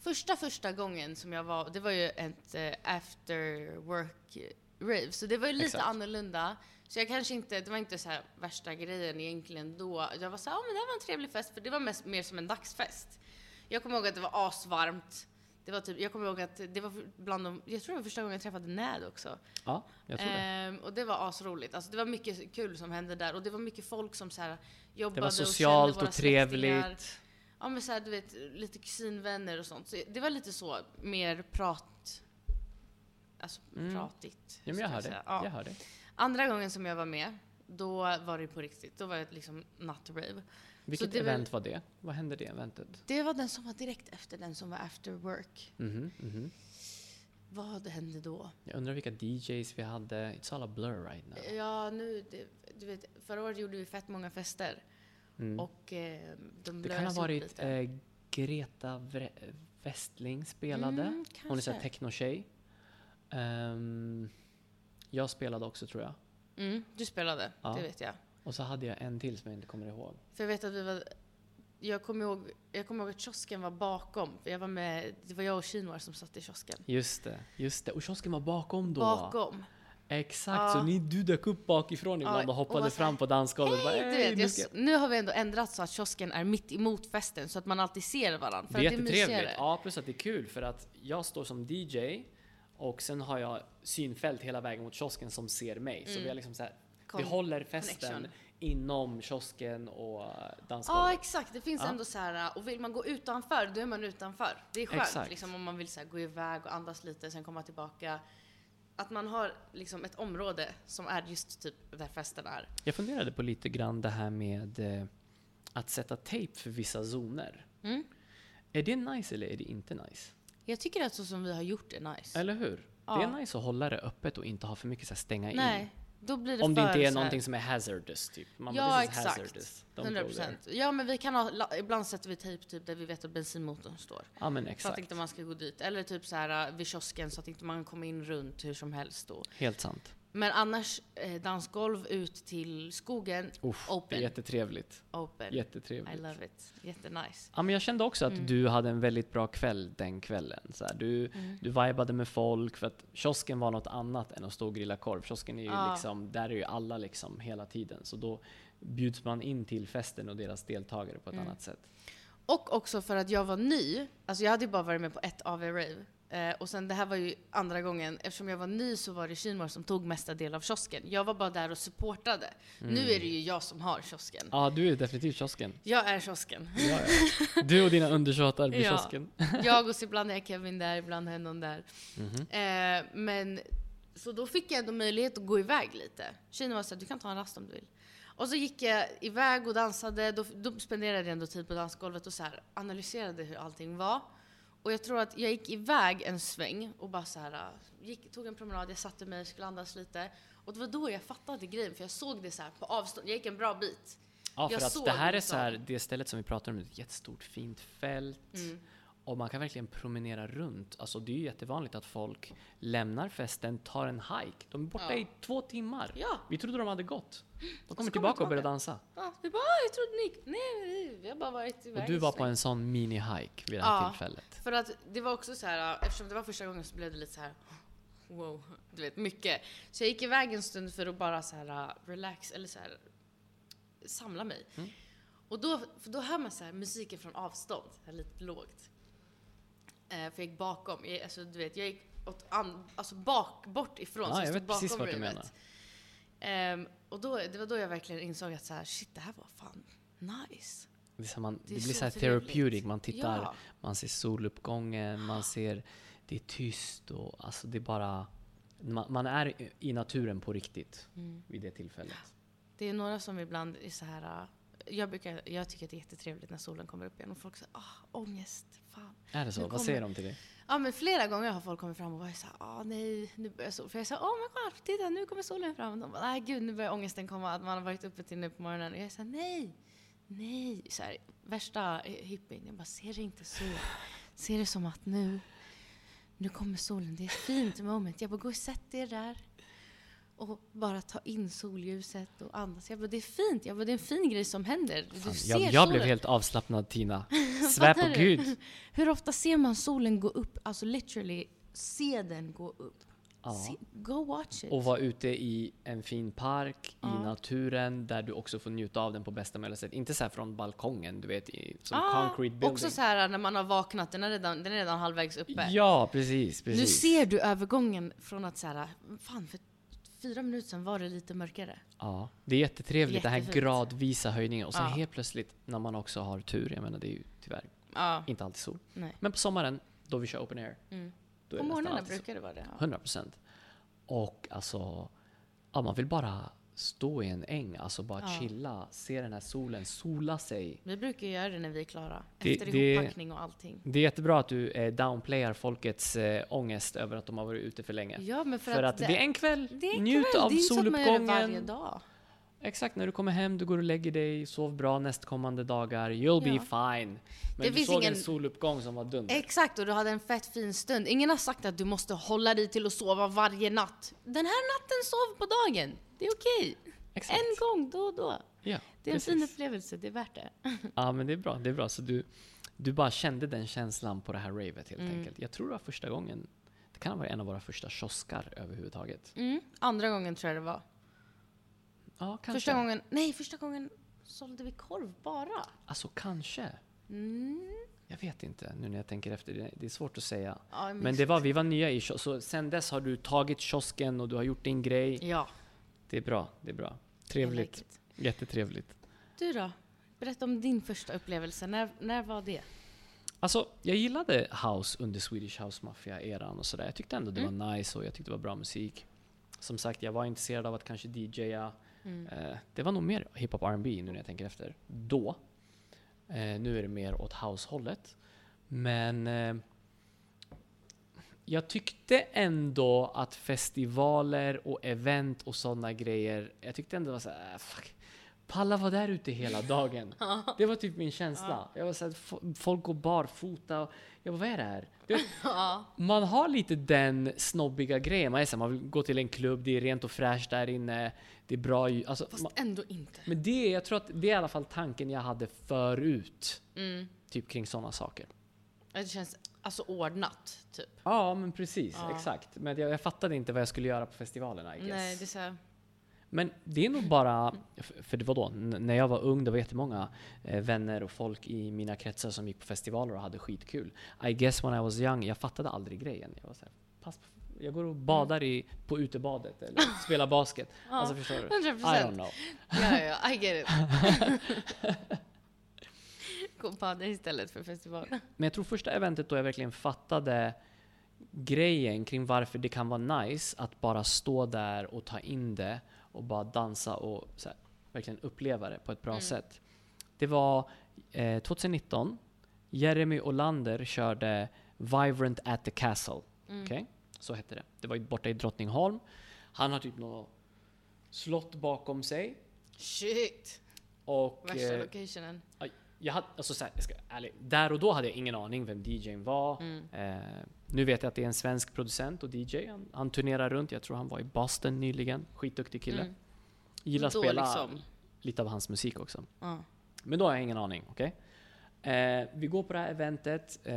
[SPEAKER 2] första första gången som jag var, det var ju ett eh, after work rave, så det var ju lite
[SPEAKER 1] Exakt.
[SPEAKER 2] annorlunda. Så jag kanske inte, det var inte så här värsta grejen egentligen då. Jag var så här, ja men det här var en trevlig fest, för det var mest, mer som en dagsfest. Jag kommer ihåg att det var asvarmt. Det var typ, jag kommer ihåg att det var bland de, jag tror det var första gången jag träffade Näd också.
[SPEAKER 1] Ja, jag tror det.
[SPEAKER 2] Ehm, och det var asroligt. Alltså det var mycket kul som hände där och det var mycket folk som så här jobbade
[SPEAKER 1] Det var
[SPEAKER 2] och
[SPEAKER 1] socialt
[SPEAKER 2] våra
[SPEAKER 1] och trevligt.
[SPEAKER 2] släktingar. Ja men såhär du vet, lite kusinvänner och sånt. Så det var lite så, mer prat... Alltså
[SPEAKER 1] Mm.
[SPEAKER 2] pratigt.
[SPEAKER 1] Ja, men jag hör det.
[SPEAKER 2] Ja.
[SPEAKER 1] Jag hör det.
[SPEAKER 2] Andra gången som jag var med, då var det på riktigt. Då var det liksom nattrave.
[SPEAKER 1] Vilket
[SPEAKER 2] det
[SPEAKER 1] event var det? Vad hände det eventet?
[SPEAKER 2] Det var den som var direkt efter den som var after work.
[SPEAKER 1] Mhm, mhm.
[SPEAKER 2] Vad hände då?
[SPEAKER 1] Jag undrar vilka DJs vi hade. It's all a blur right now.
[SPEAKER 2] Ja, nu, det, du vet, förra året gjorde vi fett många fester.
[SPEAKER 1] Mm.
[SPEAKER 2] Och eh, de
[SPEAKER 1] Det kan ha varit eh, Greta Vre- Westling spelade.
[SPEAKER 2] Mm,
[SPEAKER 1] Hon är såhär techno-tjej. Ehm, jag spelade också tror jag.
[SPEAKER 2] Mm, du spelade,
[SPEAKER 1] Ja.
[SPEAKER 2] det vet jag.
[SPEAKER 1] Och så hade jag en till som jag inte kommer ihåg.
[SPEAKER 2] För jag vet att vi var... Jag kommer ihåg, jag kommer ihåg att kiosken var bakom. För Jag var med, det var jag och Shinwar som satt i kiosken.
[SPEAKER 1] Just det, just det. Och kiosken var bakom då.
[SPEAKER 2] Bakom.
[SPEAKER 1] Exakt,
[SPEAKER 2] Ja.
[SPEAKER 1] så ni, du dök upp bakifrån ibland
[SPEAKER 2] Ja,
[SPEAKER 1] och hoppade
[SPEAKER 2] och här,
[SPEAKER 1] fram på dansgolvet. bara,
[SPEAKER 2] Hej, du
[SPEAKER 1] "Hej,
[SPEAKER 2] vet,
[SPEAKER 1] nu
[SPEAKER 2] jag, har vi ändå ändrat så att kiosken är mitt emot festen så att man alltid ser varandra. För
[SPEAKER 1] Det är
[SPEAKER 2] att det är
[SPEAKER 1] jättetrevligt. Ja, plus att det är kul för att jag står som DJ Och sen har jag synfält hela vägen mot kiosken som ser mig. Så vi har liksom så här, vi håller festen
[SPEAKER 2] connection.
[SPEAKER 1] inom kiosken och eh,
[SPEAKER 2] Ja,
[SPEAKER 1] dansgolvet.
[SPEAKER 2] exakt. Det finns
[SPEAKER 1] Ja.
[SPEAKER 2] ändå så här, och vill man gå utanför, då är man utanför. Det är skönt liksom, om man vill så här, gå iväg och andas lite, sen komma tillbaka. Att man har liksom ett område som är just typ där festen är.
[SPEAKER 1] Jag funderade på lite grann det här med eh, att sätta tejp för vissa zoner.
[SPEAKER 2] Mm.
[SPEAKER 1] Är det nice eller är det inte nice?
[SPEAKER 2] Jag tycker att så som vi har gjort är nice.
[SPEAKER 1] Eller hur? Det
[SPEAKER 2] Ja.
[SPEAKER 1] är nice att hålla det öppet och inte ha för mycket så här, stänga in.
[SPEAKER 2] Då blir det
[SPEAKER 1] Om det inte är någonting som är hazardous typ. Man
[SPEAKER 2] Ja,
[SPEAKER 1] bara, "This is
[SPEAKER 2] exakt.
[SPEAKER 1] hazardous. Don't
[SPEAKER 2] 100
[SPEAKER 1] go there."
[SPEAKER 2] procent. Ja, men vi kan ha, la- ibland sätter vi tejp typ där vi vet att bensinmotorn står.
[SPEAKER 1] Ja men
[SPEAKER 2] Så att
[SPEAKER 1] exakt.
[SPEAKER 2] inte man ska gå dit. Eller typ så här äh, vid kiosken så att inte man kommer in runt hur som helst då.
[SPEAKER 1] Helt sant.
[SPEAKER 2] Men annars, eh, dansgolv ut till skogen,
[SPEAKER 1] Uff,
[SPEAKER 2] open.
[SPEAKER 1] jättetrevligt.
[SPEAKER 2] open.
[SPEAKER 1] Jättetrevligt.
[SPEAKER 2] I love it. Jättenice.
[SPEAKER 1] Ja, men jag kände också att
[SPEAKER 2] Mm.
[SPEAKER 1] du hade en väldigt bra kväll den kvällen. Så här, du,
[SPEAKER 2] Mm.
[SPEAKER 1] du vibade med folk, för att kiosken var något annat än att stå och grilla korv. Kiosken är ju
[SPEAKER 2] Ja.
[SPEAKER 1] liksom, där är ju alla liksom hela tiden. Så då bjuds man in till festen och deras deltagare på ett
[SPEAKER 2] Mm.
[SPEAKER 1] annat sätt.
[SPEAKER 2] Och också för att jag var ny, alltså jag hade ju bara varit med på ett AV-rave. Eh, och sen det här var ju andra gången, eftersom jag var ny så var det Kinmar som tog mesta del av kiosken. Jag var bara där och supportade. Nu är det ju jag som har kiosken.
[SPEAKER 1] Ja, du är definitivt kiosken.
[SPEAKER 2] Jag är kiosken.
[SPEAKER 1] Ja, ja. Du och dina undersåtar blir [laughs]
[SPEAKER 2] Ja.
[SPEAKER 1] kiosken. [laughs]
[SPEAKER 2] Jag och så ibland är Kevin där, ibland är någon där.
[SPEAKER 1] Mhm.
[SPEAKER 2] Eh, men, så då fick jag ändå möjlighet att gå iväg lite. Kina var såhär, du kan ta en rast om du vill. Och så gick jag iväg och dansade, då, då spenderade jag ändå tid på dansgolvet och så analyserade hur allting var. Och jag tror att jag gick iväg en sväng och bara så här, äh, gick, tog en promenad, jag satte mig, skulle andas lite. Och det var då jag fattade grejen, för jag såg det så här på avstånd. Jag gick en bra bit.
[SPEAKER 1] Ja, för
[SPEAKER 2] Jag
[SPEAKER 1] att det här är
[SPEAKER 2] liksom.
[SPEAKER 1] så här, det stället som vi pratar om, ett jättestort fint fält.
[SPEAKER 2] Mm.
[SPEAKER 1] Och man kan verkligen promenera runt. Alltså det är ju jättevanligt att folk lämnar festen, tar en hike. De är borta
[SPEAKER 2] Ja.
[SPEAKER 1] i två timmar.
[SPEAKER 2] Ja,
[SPEAKER 1] Vi trodde de hade gått. De kommer tillbaka och börjar dansa.
[SPEAKER 2] ja vi bara, "Ah, jag trodde ni gick. Nej, vi- har bara varit iväg
[SPEAKER 1] Och du var på
[SPEAKER 2] sväng."
[SPEAKER 1] en sån mini-hike vid det här
[SPEAKER 2] Ja.
[SPEAKER 1] tillfället.
[SPEAKER 2] För att det var också så här, eftersom det var första gången så blev det lite så här wow, du vet mycket. Så jag gick iväg en stund för att bara så här relax, eller så här samla mig.
[SPEAKER 1] Mm.
[SPEAKER 2] Och då, för då hör man så här musiken från avstånd, så här lite lågt. Eh, för jag gick bakom, jag, alltså du vet, jag gick åt an, alltså bak, bort ifrån.
[SPEAKER 1] Ja,
[SPEAKER 2] så
[SPEAKER 1] jag
[SPEAKER 2] stod
[SPEAKER 1] vet precis
[SPEAKER 2] bakom
[SPEAKER 1] vart du
[SPEAKER 2] ravet. Ehm, och då, det var då jag verkligen insåg att så här, shit det här var fan nice.
[SPEAKER 1] Det, så man, det,
[SPEAKER 2] Det
[SPEAKER 1] blir
[SPEAKER 2] så
[SPEAKER 1] så här therapeutic. Man tittar,
[SPEAKER 2] Ja.
[SPEAKER 1] man ser soluppgången, man ser det är tyst och alltså det är bara man, man är i- i naturen på riktigt
[SPEAKER 2] Mm.
[SPEAKER 1] vid det tillfället.
[SPEAKER 2] Det är några som ibland är så här. Jag, brukar, jag tycker att det är jättetrevligt när solen kommer upp igen och folk säger ah, ångest, fan.
[SPEAKER 1] Är det så? Vad säger de till dig?
[SPEAKER 2] Ja men flera gånger har folk kommit fram och varit såhär, ah nej, nu börjar solen. För jag sa, åh men kolla, titta nu kommer solen fram. Och de bara, nej gud nu börjar ångesten komma, att man har varit uppe till nu på morgonen. Och jag sa nej, nej. Så här, värsta hippien. Jag bara, ser det inte så. Se det som att nu, nu kommer solen, det är ett fint moment. Jag bara, gå och sätt er där. Och bara ta in solljuset och andas. Jag bara, det är fint. Jag bara, det är en fin grej som händer. Du
[SPEAKER 1] Fan,
[SPEAKER 2] ser
[SPEAKER 1] jag, jag
[SPEAKER 2] solen.
[SPEAKER 1] blev helt avslappnad Tina. [laughs] Svär på gud.
[SPEAKER 2] Hur ofta ser man solen gå upp? Alltså literally, se den gå upp.
[SPEAKER 1] Ja.
[SPEAKER 2] Se, go watch it.
[SPEAKER 1] Och vara ute i en fin park,
[SPEAKER 2] Ja.
[SPEAKER 1] i naturen, där du också får njuta av den på bästa möjliga sätt. Inte så här från balkongen, du vet, i, som
[SPEAKER 2] Ah,
[SPEAKER 1] concrete building.
[SPEAKER 2] Också så här när man har vaknat, den är redan, den är redan halvvägs uppe.
[SPEAKER 1] Ja, precis, precis.
[SPEAKER 2] Nu ser du övergången från att så här, fan för fyra minuter sedan var det lite mörkare.
[SPEAKER 1] Ja, det är jättetrevligt, den här gradvisa höjningen. Och sen
[SPEAKER 2] Ja.
[SPEAKER 1] helt plötsligt, när man också har tur, jag menar det är ju tyvärr
[SPEAKER 2] Ja,
[SPEAKER 1] inte alltid sol.
[SPEAKER 2] nej.
[SPEAKER 1] Men på sommaren, då vi kör open air,
[SPEAKER 2] Mm.
[SPEAKER 1] då
[SPEAKER 2] På
[SPEAKER 1] är
[SPEAKER 2] morgnarna brukar det vara det. Ja.
[SPEAKER 1] 100 procent. Och alltså, ja, man vill bara stå i en äng, alltså bara
[SPEAKER 2] Ja.
[SPEAKER 1] chilla, se den här solen, sola sig.
[SPEAKER 2] Vi brukar göra det när vi är klara.
[SPEAKER 1] Det-
[SPEAKER 2] Efter
[SPEAKER 1] det-
[SPEAKER 2] ihoppackning och allting.
[SPEAKER 1] Det är jättebra att du eh, downplayar folkets eh, ångest över att de har varit ute för länge.
[SPEAKER 2] Ja, men för,
[SPEAKER 1] För, att, det, är en kväll,
[SPEAKER 2] det är en
[SPEAKER 1] njut
[SPEAKER 2] kväll.
[SPEAKER 1] av
[SPEAKER 2] det är så att man gör det varje
[SPEAKER 1] soluppgången.
[SPEAKER 2] dag.
[SPEAKER 1] Exakt, när du kommer hem, du går och lägger dig, sov bra nästkommande dagar, you'll be
[SPEAKER 2] Ja.
[SPEAKER 1] fine. Men
[SPEAKER 2] Det
[SPEAKER 1] du såg
[SPEAKER 2] ingen-
[SPEAKER 1] en soluppgång som var dunder.
[SPEAKER 2] Exakt, och du hade en fett fin stund. Ingen har sagt att du måste hålla dig till att sova varje natt. Den här natten sov på dagen. Det är okej.
[SPEAKER 1] Exakt.
[SPEAKER 2] En gång då och då.
[SPEAKER 1] Ja,
[SPEAKER 2] Det är en
[SPEAKER 1] precis.
[SPEAKER 2] fin upplevelse, det är värt det. [laughs]
[SPEAKER 1] Ja, men det är bra. Det är bra. Så du, du bara kände den känslan på det här ravet helt
[SPEAKER 2] Mm.
[SPEAKER 1] enkelt. Jag tror det var första gången, det kan ha varit en av våra första kioskar överhuvudtaget.
[SPEAKER 2] Mm. Andra gången tror jag det var.
[SPEAKER 1] Ja, kanske.
[SPEAKER 2] Första gången, nej första gången sålde vi korv bara.
[SPEAKER 1] Alltså kanske.
[SPEAKER 2] Mm.
[SPEAKER 1] Jag vet inte nu när jag tänker efter. Det, är svårt att säga.
[SPEAKER 2] Ja,
[SPEAKER 1] Men det var, vi var nya i kiosken, så sen dess har du tagit kiosken och du har gjort din grej.
[SPEAKER 2] Ja,
[SPEAKER 1] Det är bra, det är bra. Trevligt.
[SPEAKER 2] like.
[SPEAKER 1] Jättetrevligt.
[SPEAKER 2] Du då? Berätta om din första upplevelse. När, när var det?
[SPEAKER 1] Alltså, jag gillade house under Swedish House Mafia-eran och sådär. Jag tyckte ändå det
[SPEAKER 2] Mm.
[SPEAKER 1] var nice och jag tyckte det var bra musik. Som sagt, jag var intresserad av att kanske DJa.
[SPEAKER 2] Mm.
[SPEAKER 1] Eh, det var nog mer hiphop R&B nu när jag tänker efter. Då. Eh, nu är det mer åt house-hållet. Men eh, jag tyckte ändå att festivaler och event och sådana grejer, jag tyckte ändå det var såhär, ah, fuck. Palla var där ute hela dagen. [laughs] Det var typ min känsla. Jag var såhär, fo- folk går barfota. Och jag bara, vad är det här? [laughs]
[SPEAKER 2] Ja.
[SPEAKER 1] man har lite den snobbiga grejen. Man, är så här, man vill gå till en klubb, det är rent och fräscht där inne. Det är bra. Alltså,
[SPEAKER 2] Fast
[SPEAKER 1] man,
[SPEAKER 2] ändå inte.
[SPEAKER 1] men det, jag tror att det är i alla fall tanken jag hade förut.
[SPEAKER 2] Mm.
[SPEAKER 1] Typ kring sådana saker.
[SPEAKER 2] Det känns alltså ordnat, typ.
[SPEAKER 1] Ja, men precis. Exakt. Men jag, jag fattade inte vad jag skulle göra på festivalerna. I guess.
[SPEAKER 2] Nej, det är
[SPEAKER 1] Men det är nog bara, för det var då, när jag var ung, det var jättemånga eh, vänner och folk i mina kretsar som gick på festivaler och hade skitkul. I guess when I was young, jag fattade aldrig grejen. Jag var så här, pass på, jag går och badar i, på utebadet eller [laughs] spelar basket.
[SPEAKER 2] Ja,
[SPEAKER 1] Alltså förstår du?
[SPEAKER 2] 100
[SPEAKER 1] I don't know.
[SPEAKER 2] Ja, ja, I get it. [laughs] Gå och bada istället för festival.
[SPEAKER 1] Men jag tror första eventet då jag verkligen fattade grejen kring varför det kan vara nice att bara stå där och ta in det och bara dansa och här, verkligen uppleva det på ett bra
[SPEAKER 2] Mm.
[SPEAKER 1] sätt. Det var eh, 2019. Jeremy Olander körde Vibrant at the Castle.
[SPEAKER 2] Mm.
[SPEAKER 1] Okej? Så hette det. Det var borta i Drottningholm. Han har typ något slott bakom sig.
[SPEAKER 2] Shit!
[SPEAKER 1] Och,
[SPEAKER 2] Värsta
[SPEAKER 1] eh,
[SPEAKER 2] locationen.
[SPEAKER 1] Jag hade, alltså så här, jag ska, ärligt, där och då hade jag ingen aning vem DJn var.
[SPEAKER 2] Mm.
[SPEAKER 1] Eh, nu vet jag att det är en svensk producent och DJ. Han, han turnerar runt. Jag tror han var i Boston nyligen. Skitduktig kille.
[SPEAKER 2] Mm.
[SPEAKER 1] Gillar att spela
[SPEAKER 2] liksom.
[SPEAKER 1] lite av hans musik också.
[SPEAKER 2] Ja.
[SPEAKER 1] Men då har jag ingen aning. okej? Eh, vi går på det här eventet. Eh,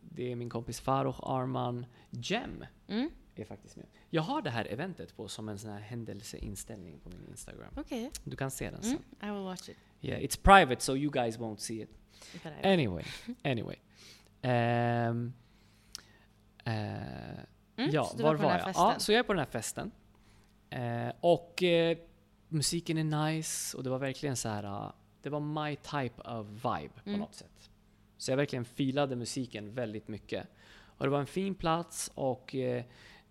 [SPEAKER 1] det är min kompis Farouk Arman. Jem
[SPEAKER 2] Mm.
[SPEAKER 1] är faktiskt med. Jag har det här eventet på som en sån här händelseinställning på min Instagram.
[SPEAKER 2] Okej.
[SPEAKER 1] Du kan se den sen.
[SPEAKER 2] Mm. I will watch it.
[SPEAKER 1] Yeah, it's private so you guys won't see it. Anyway, [laughs] anyway. Ehm, eh,
[SPEAKER 2] Mm,
[SPEAKER 1] ja,
[SPEAKER 2] så
[SPEAKER 1] var
[SPEAKER 2] var på
[SPEAKER 1] jag? Ja, så jag är på den här festen. Eh, och eh, musiken är nice och det var verkligen så här. det var my type of vibe på
[SPEAKER 2] Mm.
[SPEAKER 1] något sätt. Så jag verkligen filade musiken väldigt mycket. Och det var en fin plats och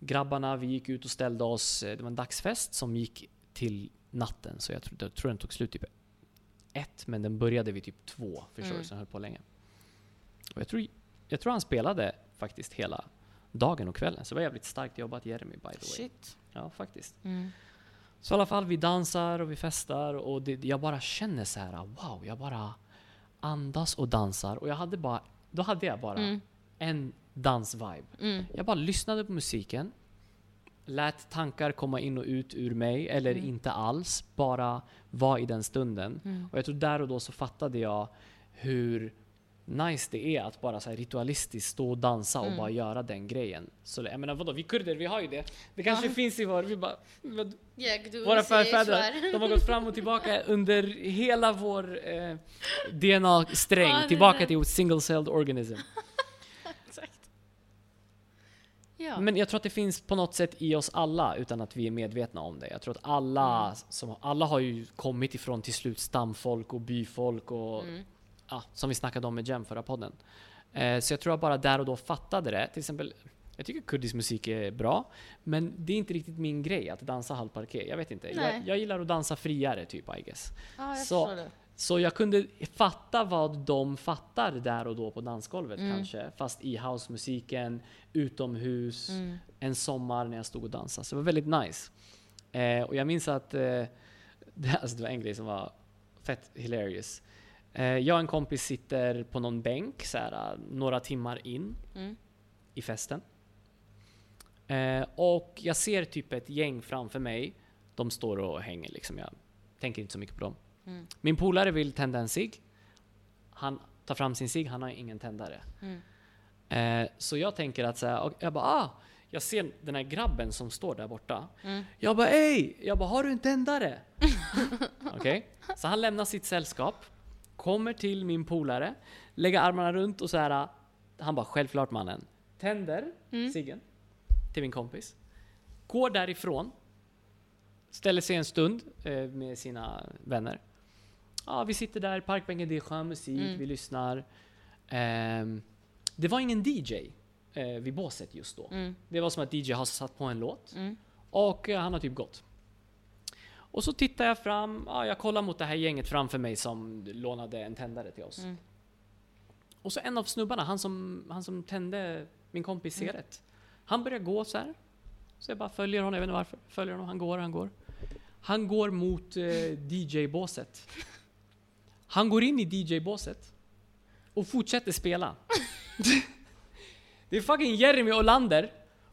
[SPEAKER 1] grabbarna, vi gick ut och ställde oss. Det var en dagsfest som gick till natten, så jag tror, jag tror den tog slut typ ett, men den började vid typ två. Förstår
[SPEAKER 2] Mm.
[SPEAKER 1] du? Så den höll på länge. Och jag, tror, jag tror han spelade faktiskt hela dagen och kvällen. Så det var jävligt starkt jobbat Jeremy by the way.
[SPEAKER 2] Shit.
[SPEAKER 1] Ja, faktiskt.
[SPEAKER 2] Mm.
[SPEAKER 1] Så i alla fall, vi dansar och vi festar och det, jag bara känner så här, wow, jag bara andas och dansar. Och jag hade bara, då hade jag bara
[SPEAKER 2] Mm.
[SPEAKER 1] en dansvibe.
[SPEAKER 2] Mm.
[SPEAKER 1] Jag bara lyssnade på musiken, lät tankar komma in och ut ur mig, eller
[SPEAKER 2] Mm.
[SPEAKER 1] inte alls, bara var i den stunden.
[SPEAKER 2] Mm.
[SPEAKER 1] Och jag tror där och då så fattade jag hur nice det är att bara så här ritualistiskt stå och dansa och
[SPEAKER 2] Mm.
[SPEAKER 1] bara göra den grejen. Så jag menar vadå, vi kurder vi har ju det. Det kanske
[SPEAKER 2] Ja.
[SPEAKER 1] finns i vår, vi bara,
[SPEAKER 2] Jag,
[SPEAKER 1] våra förfäder, de har gått fram och tillbaka [laughs] under hela vår eh, DNA-sträng,
[SPEAKER 2] Ja,
[SPEAKER 1] tillbaka till single celled organism. [laughs]
[SPEAKER 2] Ja.
[SPEAKER 1] Men jag tror att det finns på något sätt i oss alla utan att vi är medvetna om det. Jag tror att alla,
[SPEAKER 2] Mm.
[SPEAKER 1] som, alla har ju kommit ifrån till slut stamfolk och byfolk och
[SPEAKER 2] Mm.
[SPEAKER 1] ja, som vi snackade om med Jem förra podden. Eh, så jag tror jag bara där och då fattade det. Till exempel, jag tycker kurdisk musik är bra, men det är inte riktigt min grej att dansa halvparké. Jag vet inte. Jag, jag gillar att dansa friare typ, I guess.
[SPEAKER 2] Ja, jag
[SPEAKER 1] Så-
[SPEAKER 2] förstår det.
[SPEAKER 1] Så jag kunde fatta vad de fattar där och då på dansgolvet
[SPEAKER 2] Mm.
[SPEAKER 1] kanske. Fast i housemusiken, utomhus,
[SPEAKER 2] Mm.
[SPEAKER 1] en sommar när jag stod och dansade. Så det var väldigt nice. Eh, och jag minns att eh, [laughs] det, alltså det var en grej som var fett hilarious. Eh, jag och en kompis sitter på någon bänk så här, några timmar in
[SPEAKER 2] Mm.
[SPEAKER 1] i festen. Eh, och jag ser typ ett gäng framför mig. De står och hänger liksom. Jag tänker inte så mycket på dem.
[SPEAKER 2] Mm.
[SPEAKER 1] Min polare vill tända en cigg. Han tar fram sin cigg, han har ingen tändare.
[SPEAKER 2] Mm.
[SPEAKER 1] Eh, så jag tänker att så här, och jag bara ah, jag ser den här grabben som står där borta.
[SPEAKER 2] Mm.
[SPEAKER 1] Jag bara ey! Jag bara har du en tändare? [laughs] Okej? Så han lämnar sitt sällskap, kommer till min polare, lägger armarna runt och så här. Han bara självklart mannen. Tänder ciggen till min kompis. Går därifrån. Ställer sig en stund eh, med sina vänner. Ja, vi sitter där, parkbänken, det är skön musik,
[SPEAKER 2] Mm.
[SPEAKER 1] vi lyssnar. Ehm, det var ingen DJ eh, vid båset just då.
[SPEAKER 2] Mm.
[SPEAKER 1] Det var som att DJ har satt på en låt
[SPEAKER 2] Mm.
[SPEAKER 1] och eh, han har typ gått. Och så tittar jag fram, ja, jag kollar mot det här gänget framför mig som lånade en tändare till oss.
[SPEAKER 2] Mm.
[SPEAKER 1] Och så en av snubbarna, han som, han som tände min kompis
[SPEAKER 2] Mm.
[SPEAKER 1] cigarett. Han börjar gå så här. Så jag bara följer honom, jag vet inte varför. Följer honom, han går, han går. Han går mot eh, DJ-båset. Han går in i DJ-båset. Och fortsätter spela. det är fucking Jeremy Olander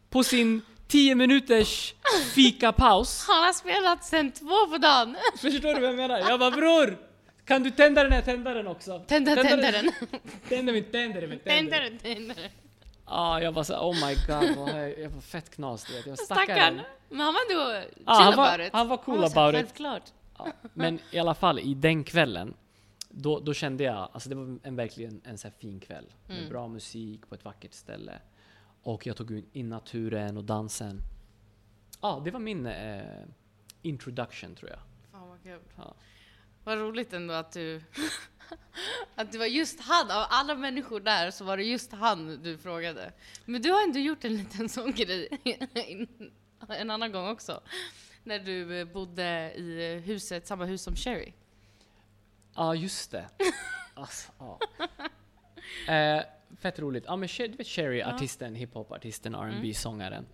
[SPEAKER 1] på sin 10 minuters fika-paus.
[SPEAKER 2] Han har spelat sen två på dagen.
[SPEAKER 1] Förstår du vad jag menar? Jag bara bror! Kan du tända den här tändaren också?
[SPEAKER 2] Tända tändaren.
[SPEAKER 1] Tända min tändare med.
[SPEAKER 2] Tändaren, tändaren.
[SPEAKER 1] Ja, jag var så oh my god, vad jag, jag var fett knas du vet. Jag var
[SPEAKER 2] Stackarn. Men han var ändå chill
[SPEAKER 1] Ja, han, var,
[SPEAKER 2] about it.
[SPEAKER 1] han var cool
[SPEAKER 2] Han så
[SPEAKER 1] about it.
[SPEAKER 2] Självklart.
[SPEAKER 1] Ja, men i alla fall, i den kvällen, då, då kände jag, alltså det var en, verkligen en så här fin kväll. Med
[SPEAKER 2] Mm.
[SPEAKER 1] bra musik på ett vackert ställe. Och jag tog in naturen och dansen. Ja, det var min eh, introduction tror jag.
[SPEAKER 2] Fan vad kul.
[SPEAKER 1] Ja.
[SPEAKER 2] Vad roligt ändå att du... [laughs] att det var just han, av alla människor där så var det just han du frågade. Men du har ändå gjort en liten [laughs] sån grej en annan gång också. När du eh, bodde i huset, samma hus som Sherry.
[SPEAKER 1] Ja, just det. [laughs] Alltså, ja. eh, fett roligt. Ja, men du vet Sherry, artisten, hiphop-artisten,
[SPEAKER 2] Mm.
[SPEAKER 1] rb sångaren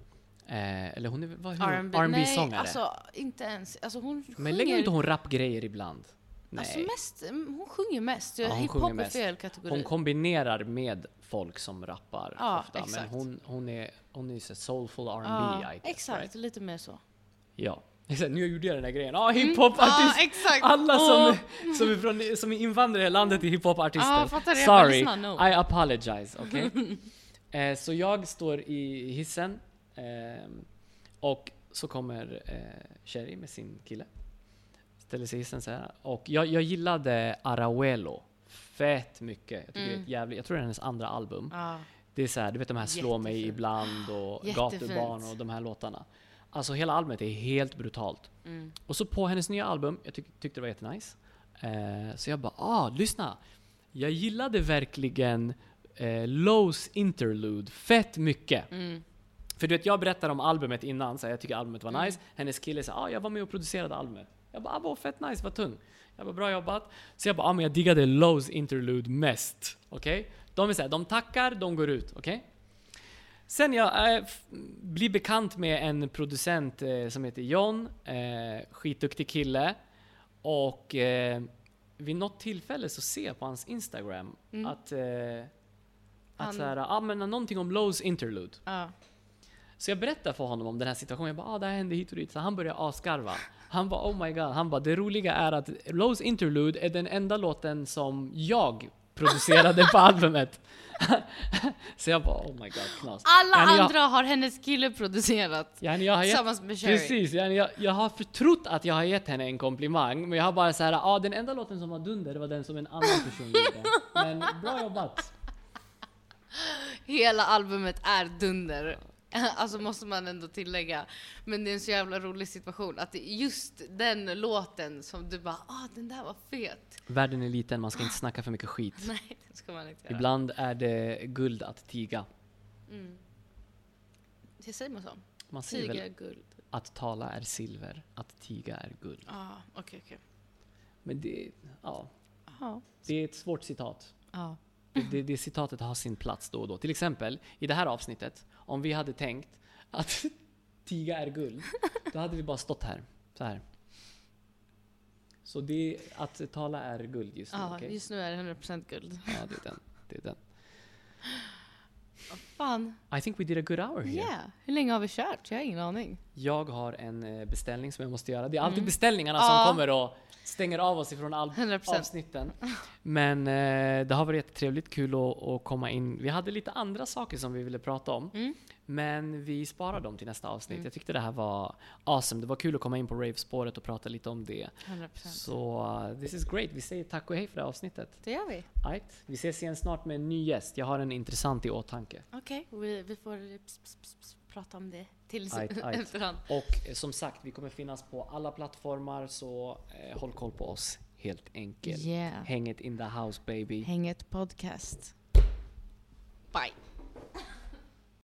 [SPEAKER 1] Eh, eller hon är vad, hur,
[SPEAKER 2] R&B.
[SPEAKER 1] R&B
[SPEAKER 2] Nej, alltså inte ens. Alltså hon
[SPEAKER 1] Men lägger
[SPEAKER 2] sjunger-
[SPEAKER 1] inte hon rapgrejer ibland? Nej.
[SPEAKER 2] Alltså mest, mm, hon sjunger mest.
[SPEAKER 1] Ja, hon
[SPEAKER 2] Hiphop
[SPEAKER 1] sjunger
[SPEAKER 2] är
[SPEAKER 1] mest.
[SPEAKER 2] fel kategori.
[SPEAKER 1] hon kombinerar med folk som rappar
[SPEAKER 2] Ja,
[SPEAKER 1] ofta. Men
[SPEAKER 2] exakt.
[SPEAKER 1] hon, hon är, hon är så soulful R&B
[SPEAKER 2] ja,
[SPEAKER 1] I guess,
[SPEAKER 2] exakt,
[SPEAKER 1] right?
[SPEAKER 2] lite mer så.
[SPEAKER 1] Ja. Exakt, nu gjorde jag den här grejen. Ja,
[SPEAKER 2] Mm,
[SPEAKER 1] hiphop-artist!
[SPEAKER 2] Ja, exakt.
[SPEAKER 1] Alla som,
[SPEAKER 2] Åh.
[SPEAKER 1] som, är från, som är invandrare i landet är hiphopartister.
[SPEAKER 2] Bara
[SPEAKER 1] Sorry. I apologize. Okay? [laughs] eh, så jag står i hissen ehm, och så kommer eh, Sherry med sin kille. Ställer sig i hissen så här. Och jag, jag gillade Arauelo fett mycket. Jag, tycker det är ett jävligt, jag tror det är hennes andra album.
[SPEAKER 2] Ja.
[SPEAKER 1] Det är så här, du vet de här Slå mig
[SPEAKER 2] Jättefint.
[SPEAKER 1] ibland och
[SPEAKER 2] Jättefint.
[SPEAKER 1] Gatubarn och de här låtarna. Alltså hela albumet är helt brutalt.
[SPEAKER 2] Mm.
[SPEAKER 1] Och så på hennes nya album, jag tyck, tyckte det var jättenice. Eh, så jag bara, ah, lyssna. Jag gillade verkligen eh, Lows interlude fett mycket.
[SPEAKER 2] Mm.
[SPEAKER 1] För du vet, jag berättade om albumet innan, så jag tycker albumet var
[SPEAKER 2] Mm.
[SPEAKER 1] nice. Hennes kille sa, ah, jag var med och producerade albumet. Jag bara, ah, vad fett nice, vad tung. Jag bara, bra jobbat. Så jag bara, ah, men jag diggade Lows interlude mest. Okej? De är såhär, de tackar, de går ut. Okej? Sen jag eh, blir bekant med en producent eh, som heter John, eh, skitduktig kille. Och eh, vid något tillfälle så ser jag på hans Instagram
[SPEAKER 2] Mm.
[SPEAKER 1] att, eh,
[SPEAKER 2] Han-
[SPEAKER 1] att såhär, ah, men någonting om Lows interlude.
[SPEAKER 2] Ja.
[SPEAKER 1] Så jag berättar för honom om den här situationen. Jag bara, ah, det här hände hit och dit. Så han börjar asgarva. Han bara, oh my god. Han bara, det roliga är att Lows interlude är den enda låten som jag producerade på albumet. [laughs] så jag bara, oh my god, knas.
[SPEAKER 2] Alla
[SPEAKER 1] Yani jag-
[SPEAKER 2] andra har hennes kille producerat.
[SPEAKER 1] Yani jag har
[SPEAKER 2] Tillsammans med Sherry.
[SPEAKER 1] precis, yani jag, jag har förtrott att jag har gett henne en komplimang, men jag har bara så här, ja ah, den enda låten som var dunder var den som en annan person gjorde. Men bra jobbat.
[SPEAKER 2] Hela albumet är dunder. [laughs] Alltså måste man ändå tillägga. Men det är en så jävla rolig situation att är just den låten som du bara ah den där var fet.
[SPEAKER 1] Världen är liten, man ska inte snacka för mycket skit. [laughs]
[SPEAKER 2] Nej, det ska man inte göra.
[SPEAKER 1] Ibland är det guld att tiga.
[SPEAKER 2] Mm. Det säger man så?
[SPEAKER 1] Man säger
[SPEAKER 2] Tiga guld.
[SPEAKER 1] Att tala är silver, att tiga är guld.
[SPEAKER 2] Ja, okej okej.
[SPEAKER 1] Men det, ja,
[SPEAKER 2] Ja.
[SPEAKER 1] det är ett svårt citat.
[SPEAKER 2] Ja.
[SPEAKER 1] Det, det, det citatet har sin plats då och då. Till exempel, i det här avsnittet, om vi hade tänkt att [laughs] tiga är guld, då hade vi bara stått här, så här. Så det, att tala är guld just nu,
[SPEAKER 2] Ja,
[SPEAKER 1] okej?
[SPEAKER 2] just nu är det 100% guld.
[SPEAKER 1] Ja, det är den. Det är den.
[SPEAKER 2] Fan.
[SPEAKER 1] I think we did a good hour here.
[SPEAKER 2] Yeah. Hur länge har vi kört? Jag har ingen aning.
[SPEAKER 1] Jag har en eh, beställning som jag måste göra. Det är alltid
[SPEAKER 2] Mm.
[SPEAKER 1] beställningarna som kommer och stänger av oss ifrån all
[SPEAKER 2] 100%.
[SPEAKER 1] avsnitten. Men eh, det har varit jättetrevligt, kul att, att komma in. Vi hade lite andra saker som vi ville prata om.
[SPEAKER 2] Mm.
[SPEAKER 1] Men vi sparar dem till nästa avsnitt.
[SPEAKER 2] Mm.
[SPEAKER 1] Jag tyckte det här var awesome. Det var kul att komma in på rave-spåret och prata lite om det.
[SPEAKER 2] 100%.
[SPEAKER 1] Så uh, this is great. Vi säger tack och hej för det här avsnittet.
[SPEAKER 2] Det gör vi.
[SPEAKER 1] Right. Vi ses igen snart med en ny gäst. Jag har en intressant i åtanke.
[SPEAKER 2] Okej, vi, vi får ps, ps, ps, prata om det till
[SPEAKER 1] Ajt, ajt.
[SPEAKER 2] efterhand.
[SPEAKER 1] Och eh, som sagt, vi kommer finnas på alla plattformar så eh, håll koll på oss helt enkelt.
[SPEAKER 2] Yeah.
[SPEAKER 1] Häng it in the house baby.
[SPEAKER 2] Hänget podcast. Bye.